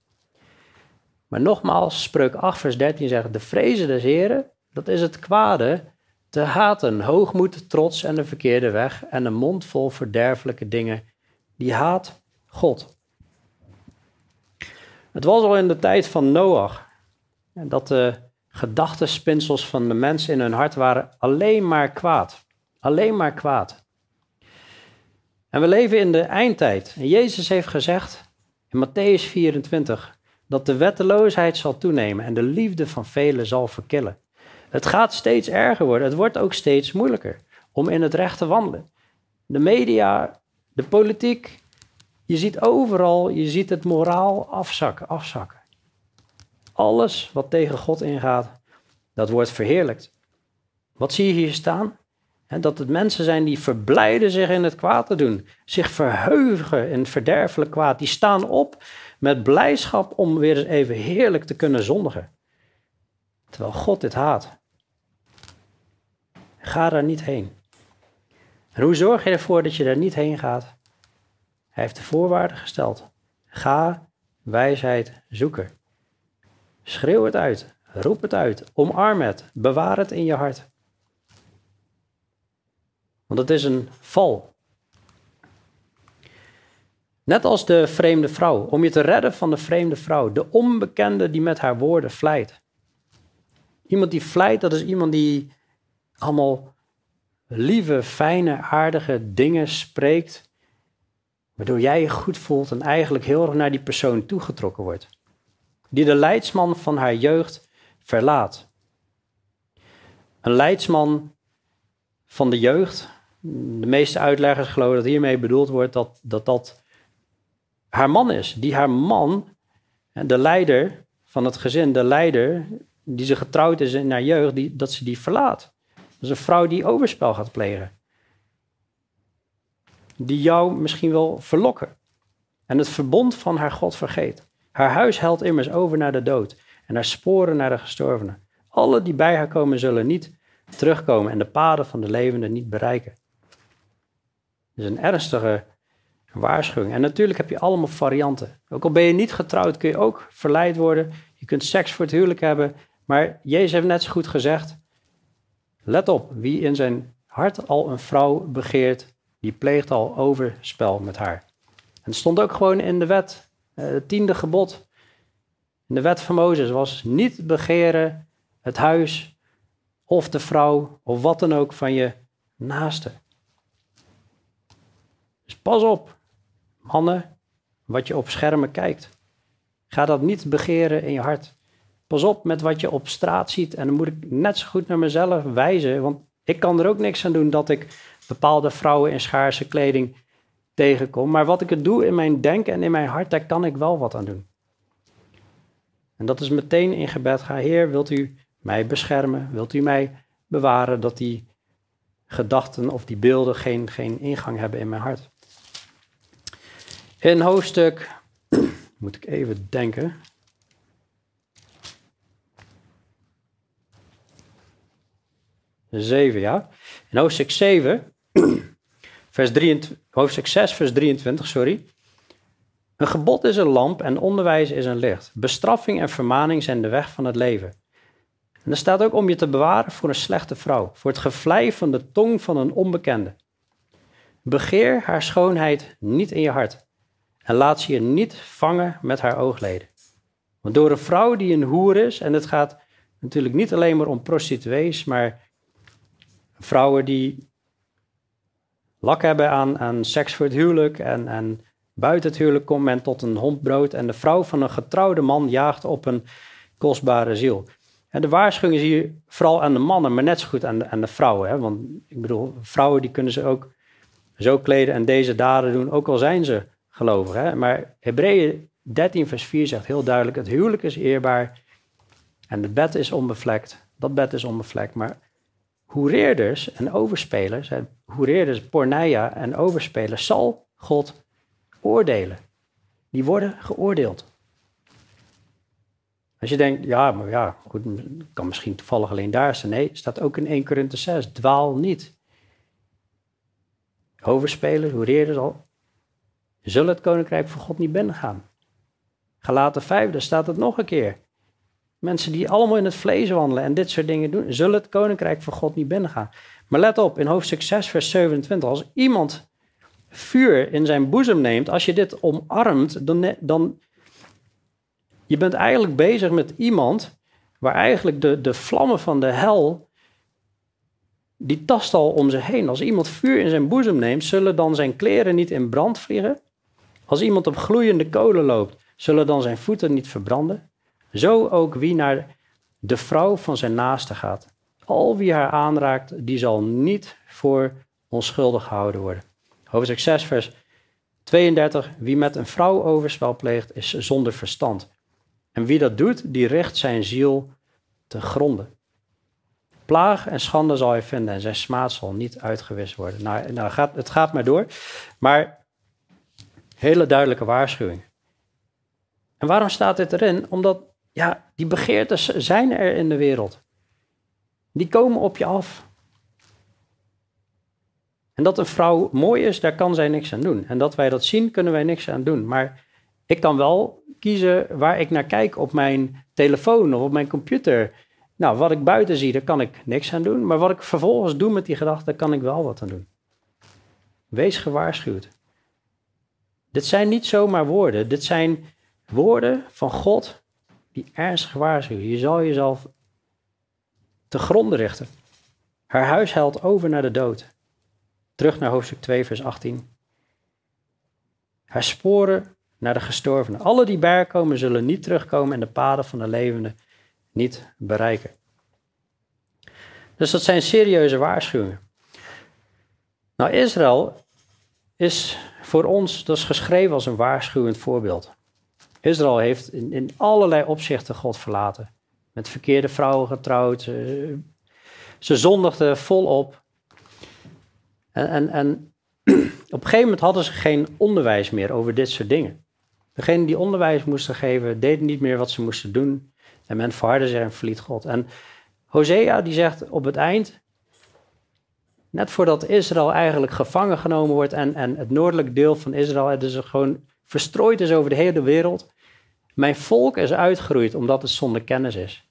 Maar nogmaals, spreuk 8 vers 13 zegt, de vrezen des Heren, dat is het kwade, te haten, hoogmoed, trots en de verkeerde weg en een mond vol verderfelijke dingen, die haat God. Het was al in de tijd van Noach dat de gedachtenspinsels van de mensen in hun hart waren alleen maar kwaad. Alleen maar kwaad. En we leven in de eindtijd. En Jezus heeft gezegd in Matthäus 24 dat de wetteloosheid zal toenemen en de liefde van velen zal verkillen. Het gaat steeds erger worden. Het wordt ook steeds moeilijker om in het recht te wandelen. De media, de politiek, je ziet overal, je ziet het moraal afzakken, afzakken. Alles wat tegen God ingaat, dat wordt verheerlijkt. Wat zie je hier staan? dat het mensen zijn die verblijden zich in het kwaad te doen. Zich verheugen in verderfelijk kwaad. Die staan op met blijdschap om weer eens even heerlijk te kunnen zondigen. Terwijl God dit haat. Ga daar niet heen. En hoe zorg je ervoor dat je daar niet heen gaat? Hij heeft de voorwaarden gesteld. Ga wijsheid zoeken. Schreeuw het uit. Roep het uit. Omarm het. Bewaar het in je hart. Want het is een val. Net als de vreemde vrouw, om je te redden van de vreemde vrouw, de onbekende die met haar woorden vlijt. Iemand die vlijt, dat is iemand die allemaal lieve, fijne, aardige dingen spreekt, waardoor jij je goed voelt en eigenlijk heel erg naar die persoon toegetrokken wordt. Die de leidsman van haar jeugd verlaat. Een leidsman van de jeugd, de meeste uitleggers geloven dat hiermee bedoeld wordt dat dat, dat haar man is. Die haar man, de leider van het gezin, de leider die ze getrouwd is in haar jeugd, die, dat ze die verlaat. Dat is een vrouw die overspel gaat plegen. Die jou misschien wel verlokken. En het verbond van haar God vergeet. Haar huis helt immers over naar de dood. En haar sporen naar de gestorvenen. Alle die bij haar komen zullen niet terugkomen en de paden van de levenden niet bereiken. Is een ernstige waarschuwing. En natuurlijk heb je allemaal varianten. Ook al ben je niet getrouwd, kun je ook verleid worden. Je kunt seks voor het huwelijk hebben. Maar Jezus heeft net zo goed gezegd: let op, wie in zijn hart al een vrouw begeert, die pleegt al overspel met haar. En het stond ook gewoon in de wet, eh, het tiende gebod. In de wet van Mozes was niet begeren het huis of de vrouw of wat dan ook van je naaste. Dus pas op, mannen, wat je op schermen kijkt. Ga dat niet begeren in je hart. Pas op met wat je op straat ziet. En dan moet ik net zo goed naar mezelf wijzen. Want ik kan er ook niks aan doen dat ik bepaalde vrouwen in schaarse kleding tegenkom. Maar wat ik het doe in mijn denken en in mijn hart, daar kan ik wel wat aan doen. En dat is meteen in gebed. Ga, Heer, wilt u mij beschermen? Wilt u mij bewaren dat die gedachten of die beelden geen, geen ingang hebben in mijn hart? In hoofdstuk, moet ik even denken. Zeven, ja. In hoofdstuk 7, vers 23, hoofdstuk 6, vers 23, sorry. Een gebod is een lamp en onderwijs is een licht. Bestraffing en vermaning zijn de weg van het leven. En er staat ook om je te bewaren voor een slechte vrouw, voor het gevlei van de tong van een onbekende. Begeer haar schoonheid niet in je hart en laat ze je niet vangen met haar oogleden. Want door een vrouw die een hoer is, en het gaat natuurlijk niet alleen maar om prostituees, maar vrouwen die lak hebben aan, aan seks voor het huwelijk en, en buiten het huwelijk komt men tot een hondbrood en de vrouw van een getrouwde man jaagt op een kostbare ziel. En de waarschuwing is hier vooral aan de mannen, maar net zo goed aan de, de vrouwen. Hè? Want ik bedoel, vrouwen die kunnen ze ook zo kleden en deze daden doen, ook al zijn ze gelovig. Hè? Maar Hebreeën 13 vers 4 zegt heel duidelijk, het huwelijk is eerbaar en het bed is onbevlekt. Dat bed is onbevlekt, maar hoereerders en overspelers, hoereerders, porneia en overspelers, zal God oordelen. Die worden geoordeeld. Als je denkt, ja, maar ja, goed, kan misschien toevallig alleen daar staan. Nee, staat ook in 1 Korinthe 6, dwaal niet. Overspelers, hoereerders al, zullen het koninkrijk van God niet binnengaan. Galaten 5, daar staat het nog een keer. Mensen die allemaal in het vlees wandelen en dit soort dingen doen, zullen het koninkrijk van God niet binnengaan. Maar let op, in hoofdstuk 6, vers 27, als iemand vuur in zijn boezem neemt, als je dit omarmt, dan, dan je bent eigenlijk bezig met iemand waar eigenlijk de, de vlammen van de hel, die tast al om zich heen. Als iemand vuur in zijn boezem neemt, zullen dan zijn kleren niet in brand vliegen? Als iemand op gloeiende kolen loopt, zullen dan zijn voeten niet verbranden? Zo ook wie naar de vrouw van zijn naaste gaat. Al wie haar aanraakt, die zal niet voor onschuldig gehouden worden. Hoofdstuk 6, vers 32. Wie met een vrouw overspel pleegt, is zonder verstand. En wie dat doet, die richt zijn ziel te gronden. Plaag en schande zal hij vinden en zijn smaad zal niet uitgewist worden. Nou, nou gaat, het gaat maar door. Maar hele duidelijke waarschuwing. En waarom staat dit erin? Omdat ja, die begeertes zijn er in de wereld. Die komen op je af. En dat een vrouw mooi is, daar kan zij niks aan doen. En dat wij dat zien, kunnen wij niks aan doen. Maar ik kan wel kiezen waar ik naar kijk op mijn telefoon of op mijn computer. Nou, wat ik buiten zie, daar kan ik niks aan doen. Maar wat ik vervolgens doe met die gedachten, daar kan ik wel wat aan doen. Wees gewaarschuwd. Dit zijn niet zomaar woorden. Dit zijn woorden van God die ernstig waarschuwen. Je zal jezelf te gronden richten. Haar huis over naar de dood. Terug naar hoofdstuk 2, vers 18. Haar sporen naar de gestorvenen. Alle die bij komen zullen niet terugkomen en de paden van de levenden niet bereiken. Dus dat zijn serieuze waarschuwingen. Nou, Israël is voor ons, dat is geschreven als een waarschuwend voorbeeld. Israël heeft in, in allerlei opzichten God verlaten. Met verkeerde vrouwen getrouwd. Ze, ze zondigden volop. En, en, en op een gegeven moment hadden ze geen onderwijs meer over dit soort dingen. Degenen die onderwijs moesten geven, deden niet meer wat ze moesten doen. En men verhardde zich en verliet God. En Hosea die zegt op het eind, net voordat Israël eigenlijk gevangen genomen wordt en, en het noordelijk deel van Israël dus gewoon verstrooid is over de hele wereld. Mijn volk is uitgeroeid omdat het zonder kennis is.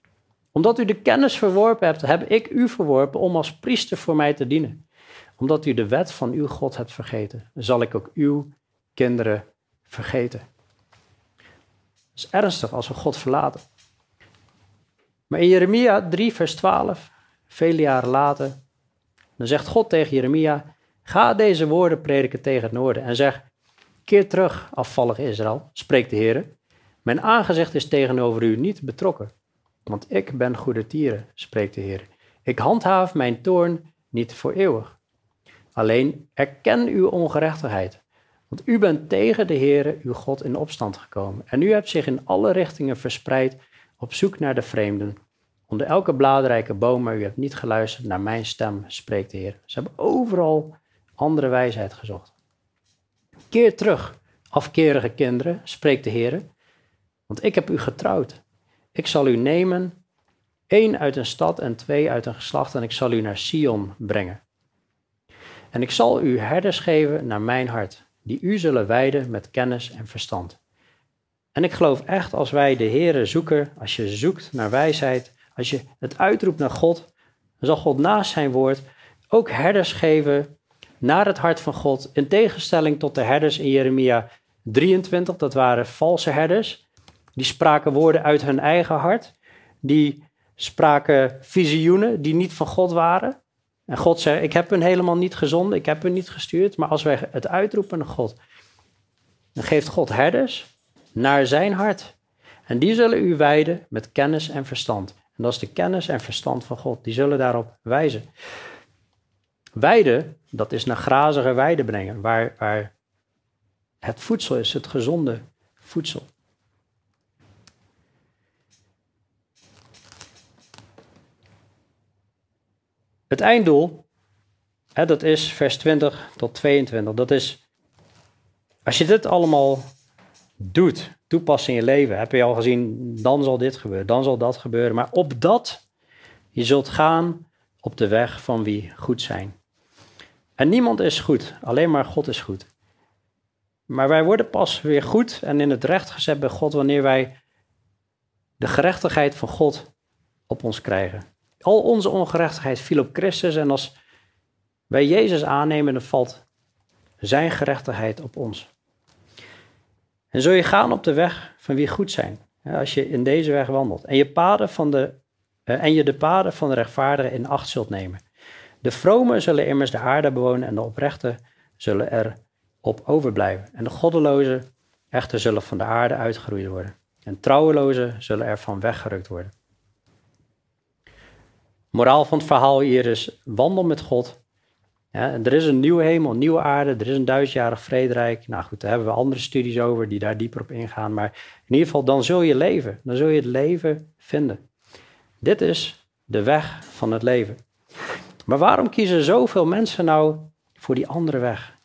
Omdat u de kennis verworpen hebt, heb ik u verworpen om als priester voor mij te dienen. Omdat u de wet van uw God hebt vergeten, zal ik ook uw kinderen vergeten. Het is ernstig als we God verlaten. Maar in Jeremia 3, vers 12, vele jaren later, dan zegt God tegen Jeremia: Ga deze woorden prediken tegen het noorden en zeg: Keer terug, afvallig Israël, spreekt de Heer. Mijn aangezicht is tegenover u niet betrokken, want ik ben goede tieren, spreekt de Heer. Ik handhaaf mijn toorn niet voor eeuwig. Alleen erken uw ongerechtigheid, want u bent tegen de Heere, uw God, in opstand gekomen. En u hebt zich in alle richtingen verspreid op zoek naar de vreemden. Onder elke bladrijke boom, maar u hebt niet geluisterd naar mijn stem, spreekt de Heer. Ze hebben overal andere wijsheid gezocht. Keer terug, afkerige kinderen, spreekt de Heer, want ik heb u getrouwd. Ik zal u nemen, één uit een stad en twee uit een geslacht, en ik zal u naar Sion brengen. En ik zal u herders geven naar mijn hart, die u zullen wijden met kennis en verstand. En ik geloof echt als wij de Heere zoeken, als je zoekt naar wijsheid, als je het uitroept naar God, dan zal God naast zijn woord ook herders geven naar het hart van God. In tegenstelling tot de herders in Jeremia 23, dat waren valse herders. Die spraken woorden uit hun eigen hart. Die spraken visioenen die niet van God waren. En God zei: Ik heb hun helemaal niet gezonden, ik heb hun niet gestuurd. Maar als wij het uitroepen naar God, dan geeft God herders naar zijn hart. En die zullen u wijden met kennis en verstand. En dat is de kennis en verstand van God. Die zullen daarop wijzen. Weiden, dat is naar grazige weiden brengen, waar, waar het voedsel is, het gezonde voedsel. Het einddoel, hè, dat is vers 20 tot 22. Dat is, als je dit allemaal doet, toepassen in je leven, heb je al gezien, dan zal dit gebeuren, dan zal dat gebeuren. Maar op dat, je zult gaan op de weg van wie goed zijn. En niemand is goed, alleen maar God is goed. Maar wij worden pas weer goed en in het recht gezet bij God wanneer wij de gerechtigheid van God op ons krijgen. Al onze ongerechtigheid viel op Christus en als wij Jezus aannemen, dan valt zijn gerechtigheid op ons. En zul je gaan op de weg van wie goed zijn, als je in deze weg wandelt. En je, paden van de, eh, en je de paden van de rechtvaardigen in acht zult nemen. De vromen zullen immers de aarde bewonen en de oprechten zullen er op overblijven. En de goddelozen echter zullen van de aarde uitgeroeid worden. En trouwelozen zullen ervan weggerukt worden. Moraal van het verhaal hier is: wandel met God. Er is een nieuwe hemel, nieuwe aarde, er is een duizendjarig vrederijk. Nou goed, daar hebben we andere studies over die daar dieper op ingaan. Maar in ieder geval, dan zul je leven. Dan zul je het leven vinden. Dit is de weg van het leven. Maar waarom kiezen zoveel mensen nou voor die andere weg?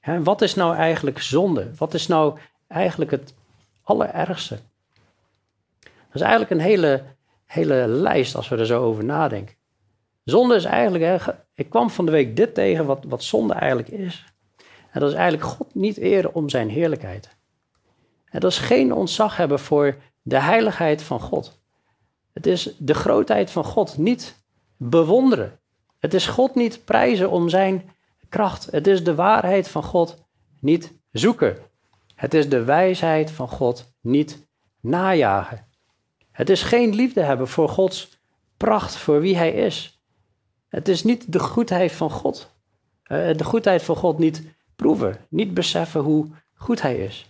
Hè, wat is nou eigenlijk zonde? Wat is nou eigenlijk het allerergste? Dat is eigenlijk een hele, hele lijst als we er zo over nadenken. Zonde is eigenlijk, ik kwam van de week dit tegen wat, wat zonde eigenlijk is. En dat is eigenlijk God niet eren om zijn heerlijkheid. En dat is geen ontzag hebben voor de heiligheid van God. Het is de grootheid van God niet bewonderen. Het is God niet prijzen om zijn kracht. Het is de waarheid van God niet zoeken. Het is de wijsheid van God niet najagen. Het is geen liefde hebben voor Gods pracht, voor wie Hij is. Het is niet de goedheid van God. Eh, de goedheid van God niet proeven, niet beseffen hoe goed Hij is.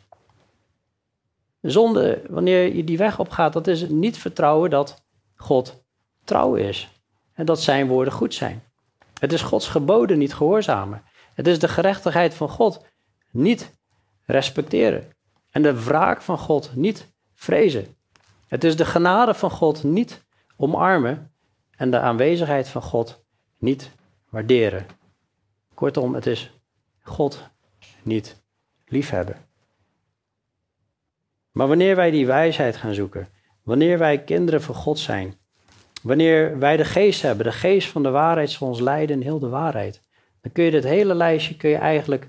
Zonde, wanneer je die weg opgaat, dat is niet vertrouwen dat God trouw is en dat Zijn woorden goed zijn. Het is Gods geboden niet gehoorzamen. Het is de gerechtigheid van God niet respecteren. En de wraak van God niet vrezen. Het is de genade van God niet omarmen en de aanwezigheid van God niet waarderen. Kortom, het is God niet liefhebben. Maar wanneer wij die wijsheid gaan zoeken, wanneer wij kinderen van God zijn, wanneer wij de geest hebben, de geest van de waarheid zal ons leiden in heel de waarheid, dan kun je dit hele lijstje kun je eigenlijk,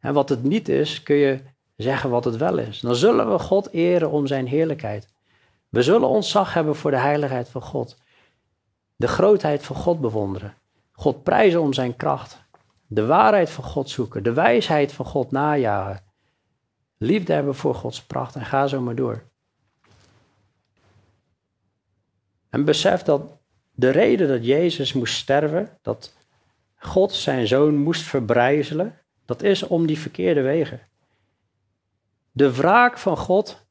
en wat het niet is, kun je zeggen wat het wel is. Dan zullen we God eren om zijn heerlijkheid. We zullen ontzag hebben voor de heiligheid van God. De grootheid van God bewonderen. God prijzen om zijn kracht. De waarheid van God zoeken. De wijsheid van God najagen. Liefde hebben voor Gods pracht en ga zo maar door. En besef dat de reden dat Jezus moest sterven, dat God zijn zoon moest verbrijzelen, dat is om die verkeerde wegen. De wraak van God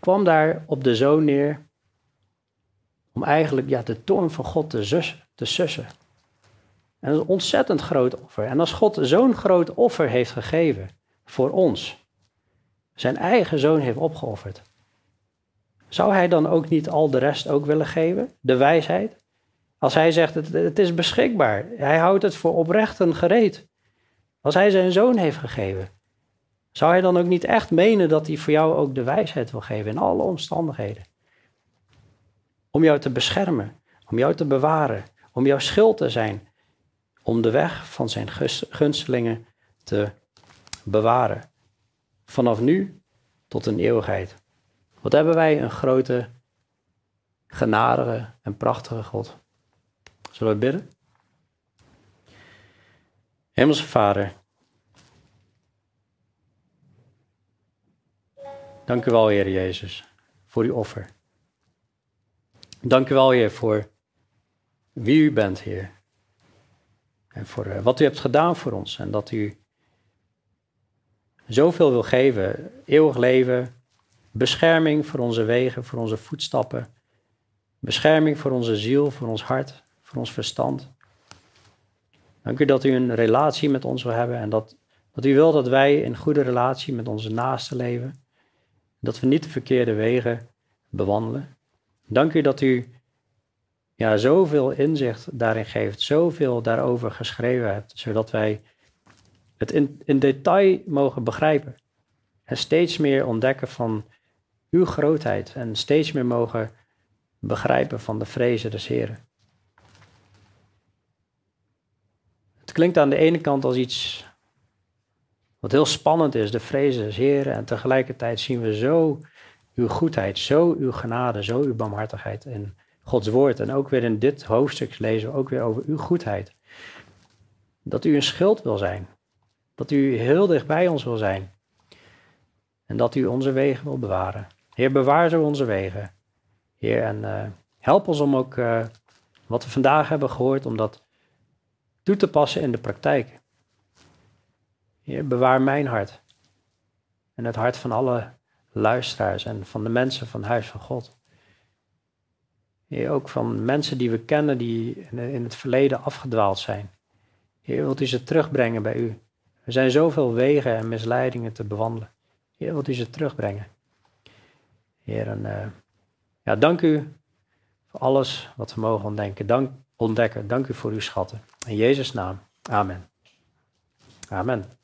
kwam daar op de zoon neer om eigenlijk ja, de toorn van God te, zus, te sussen. En dat is een ontzettend groot offer. En als God zo'n groot offer heeft gegeven voor ons, zijn eigen zoon heeft opgeofferd, zou hij dan ook niet al de rest ook willen geven? De wijsheid? Als hij zegt, het, het is beschikbaar, hij houdt het voor oprechten gereed. Als hij zijn zoon heeft gegeven, zou hij dan ook niet echt menen dat hij voor jou ook de wijsheid wil geven in alle omstandigheden? Om jou te beschermen, om jou te bewaren, om jouw schild te zijn, om de weg van zijn gunstelingen te bewaren. Vanaf nu tot een eeuwigheid. Wat hebben wij een grote, genadige en prachtige God. Zullen we bidden? Hemelse Vader, dank u wel, Heer Jezus, voor uw offer. Dank u wel, Heer, voor wie u bent, Heer. En voor eh, wat u hebt gedaan voor ons. En dat u zoveel wil geven. Eeuwig leven, bescherming voor onze wegen, voor onze voetstappen. Bescherming voor onze ziel, voor ons hart, voor ons verstand. Dank u dat u een relatie met ons wil hebben en dat, dat u wil dat wij in goede relatie met onze naasten leven. Dat we niet de verkeerde wegen bewandelen. Dank u dat u ja, zoveel inzicht daarin geeft, zoveel daarover geschreven hebt, zodat wij het in, in detail mogen begrijpen. En steeds meer ontdekken van uw grootheid en steeds meer mogen begrijpen van de vrezen des Heren. Het klinkt aan de ene kant als iets wat heel spannend is, de vrezen des Heren, en tegelijkertijd zien we zo uw goedheid, zo uw genade, zo uw barmhartigheid in Gods woord. En ook weer in dit hoofdstuk lezen we ook weer over uw goedheid. Dat u een schild wil zijn. Dat u heel dicht bij ons wil zijn. En dat u onze wegen wil bewaren. Heer, bewaar zo onze wegen. Heer, en uh, help ons om ook uh, wat we vandaag hebben gehoord, om dat toe te passen in de praktijk. Heer, bewaar mijn hart. En het hart van alle luisteraars en van de mensen van Huis van God. Heer, ook van mensen die we kennen die in het verleden afgedwaald zijn. Heer, wilt u ze terugbrengen bij u? Er zijn zoveel wegen en misleidingen te bewandelen. Heer, wilt u ze terugbrengen? Heer, en, uh, ja, dank u voor alles wat we mogen ontdekken. Dank, ontdekken. Dank u voor uw schatten. In Jezus' naam. Amen. Amen.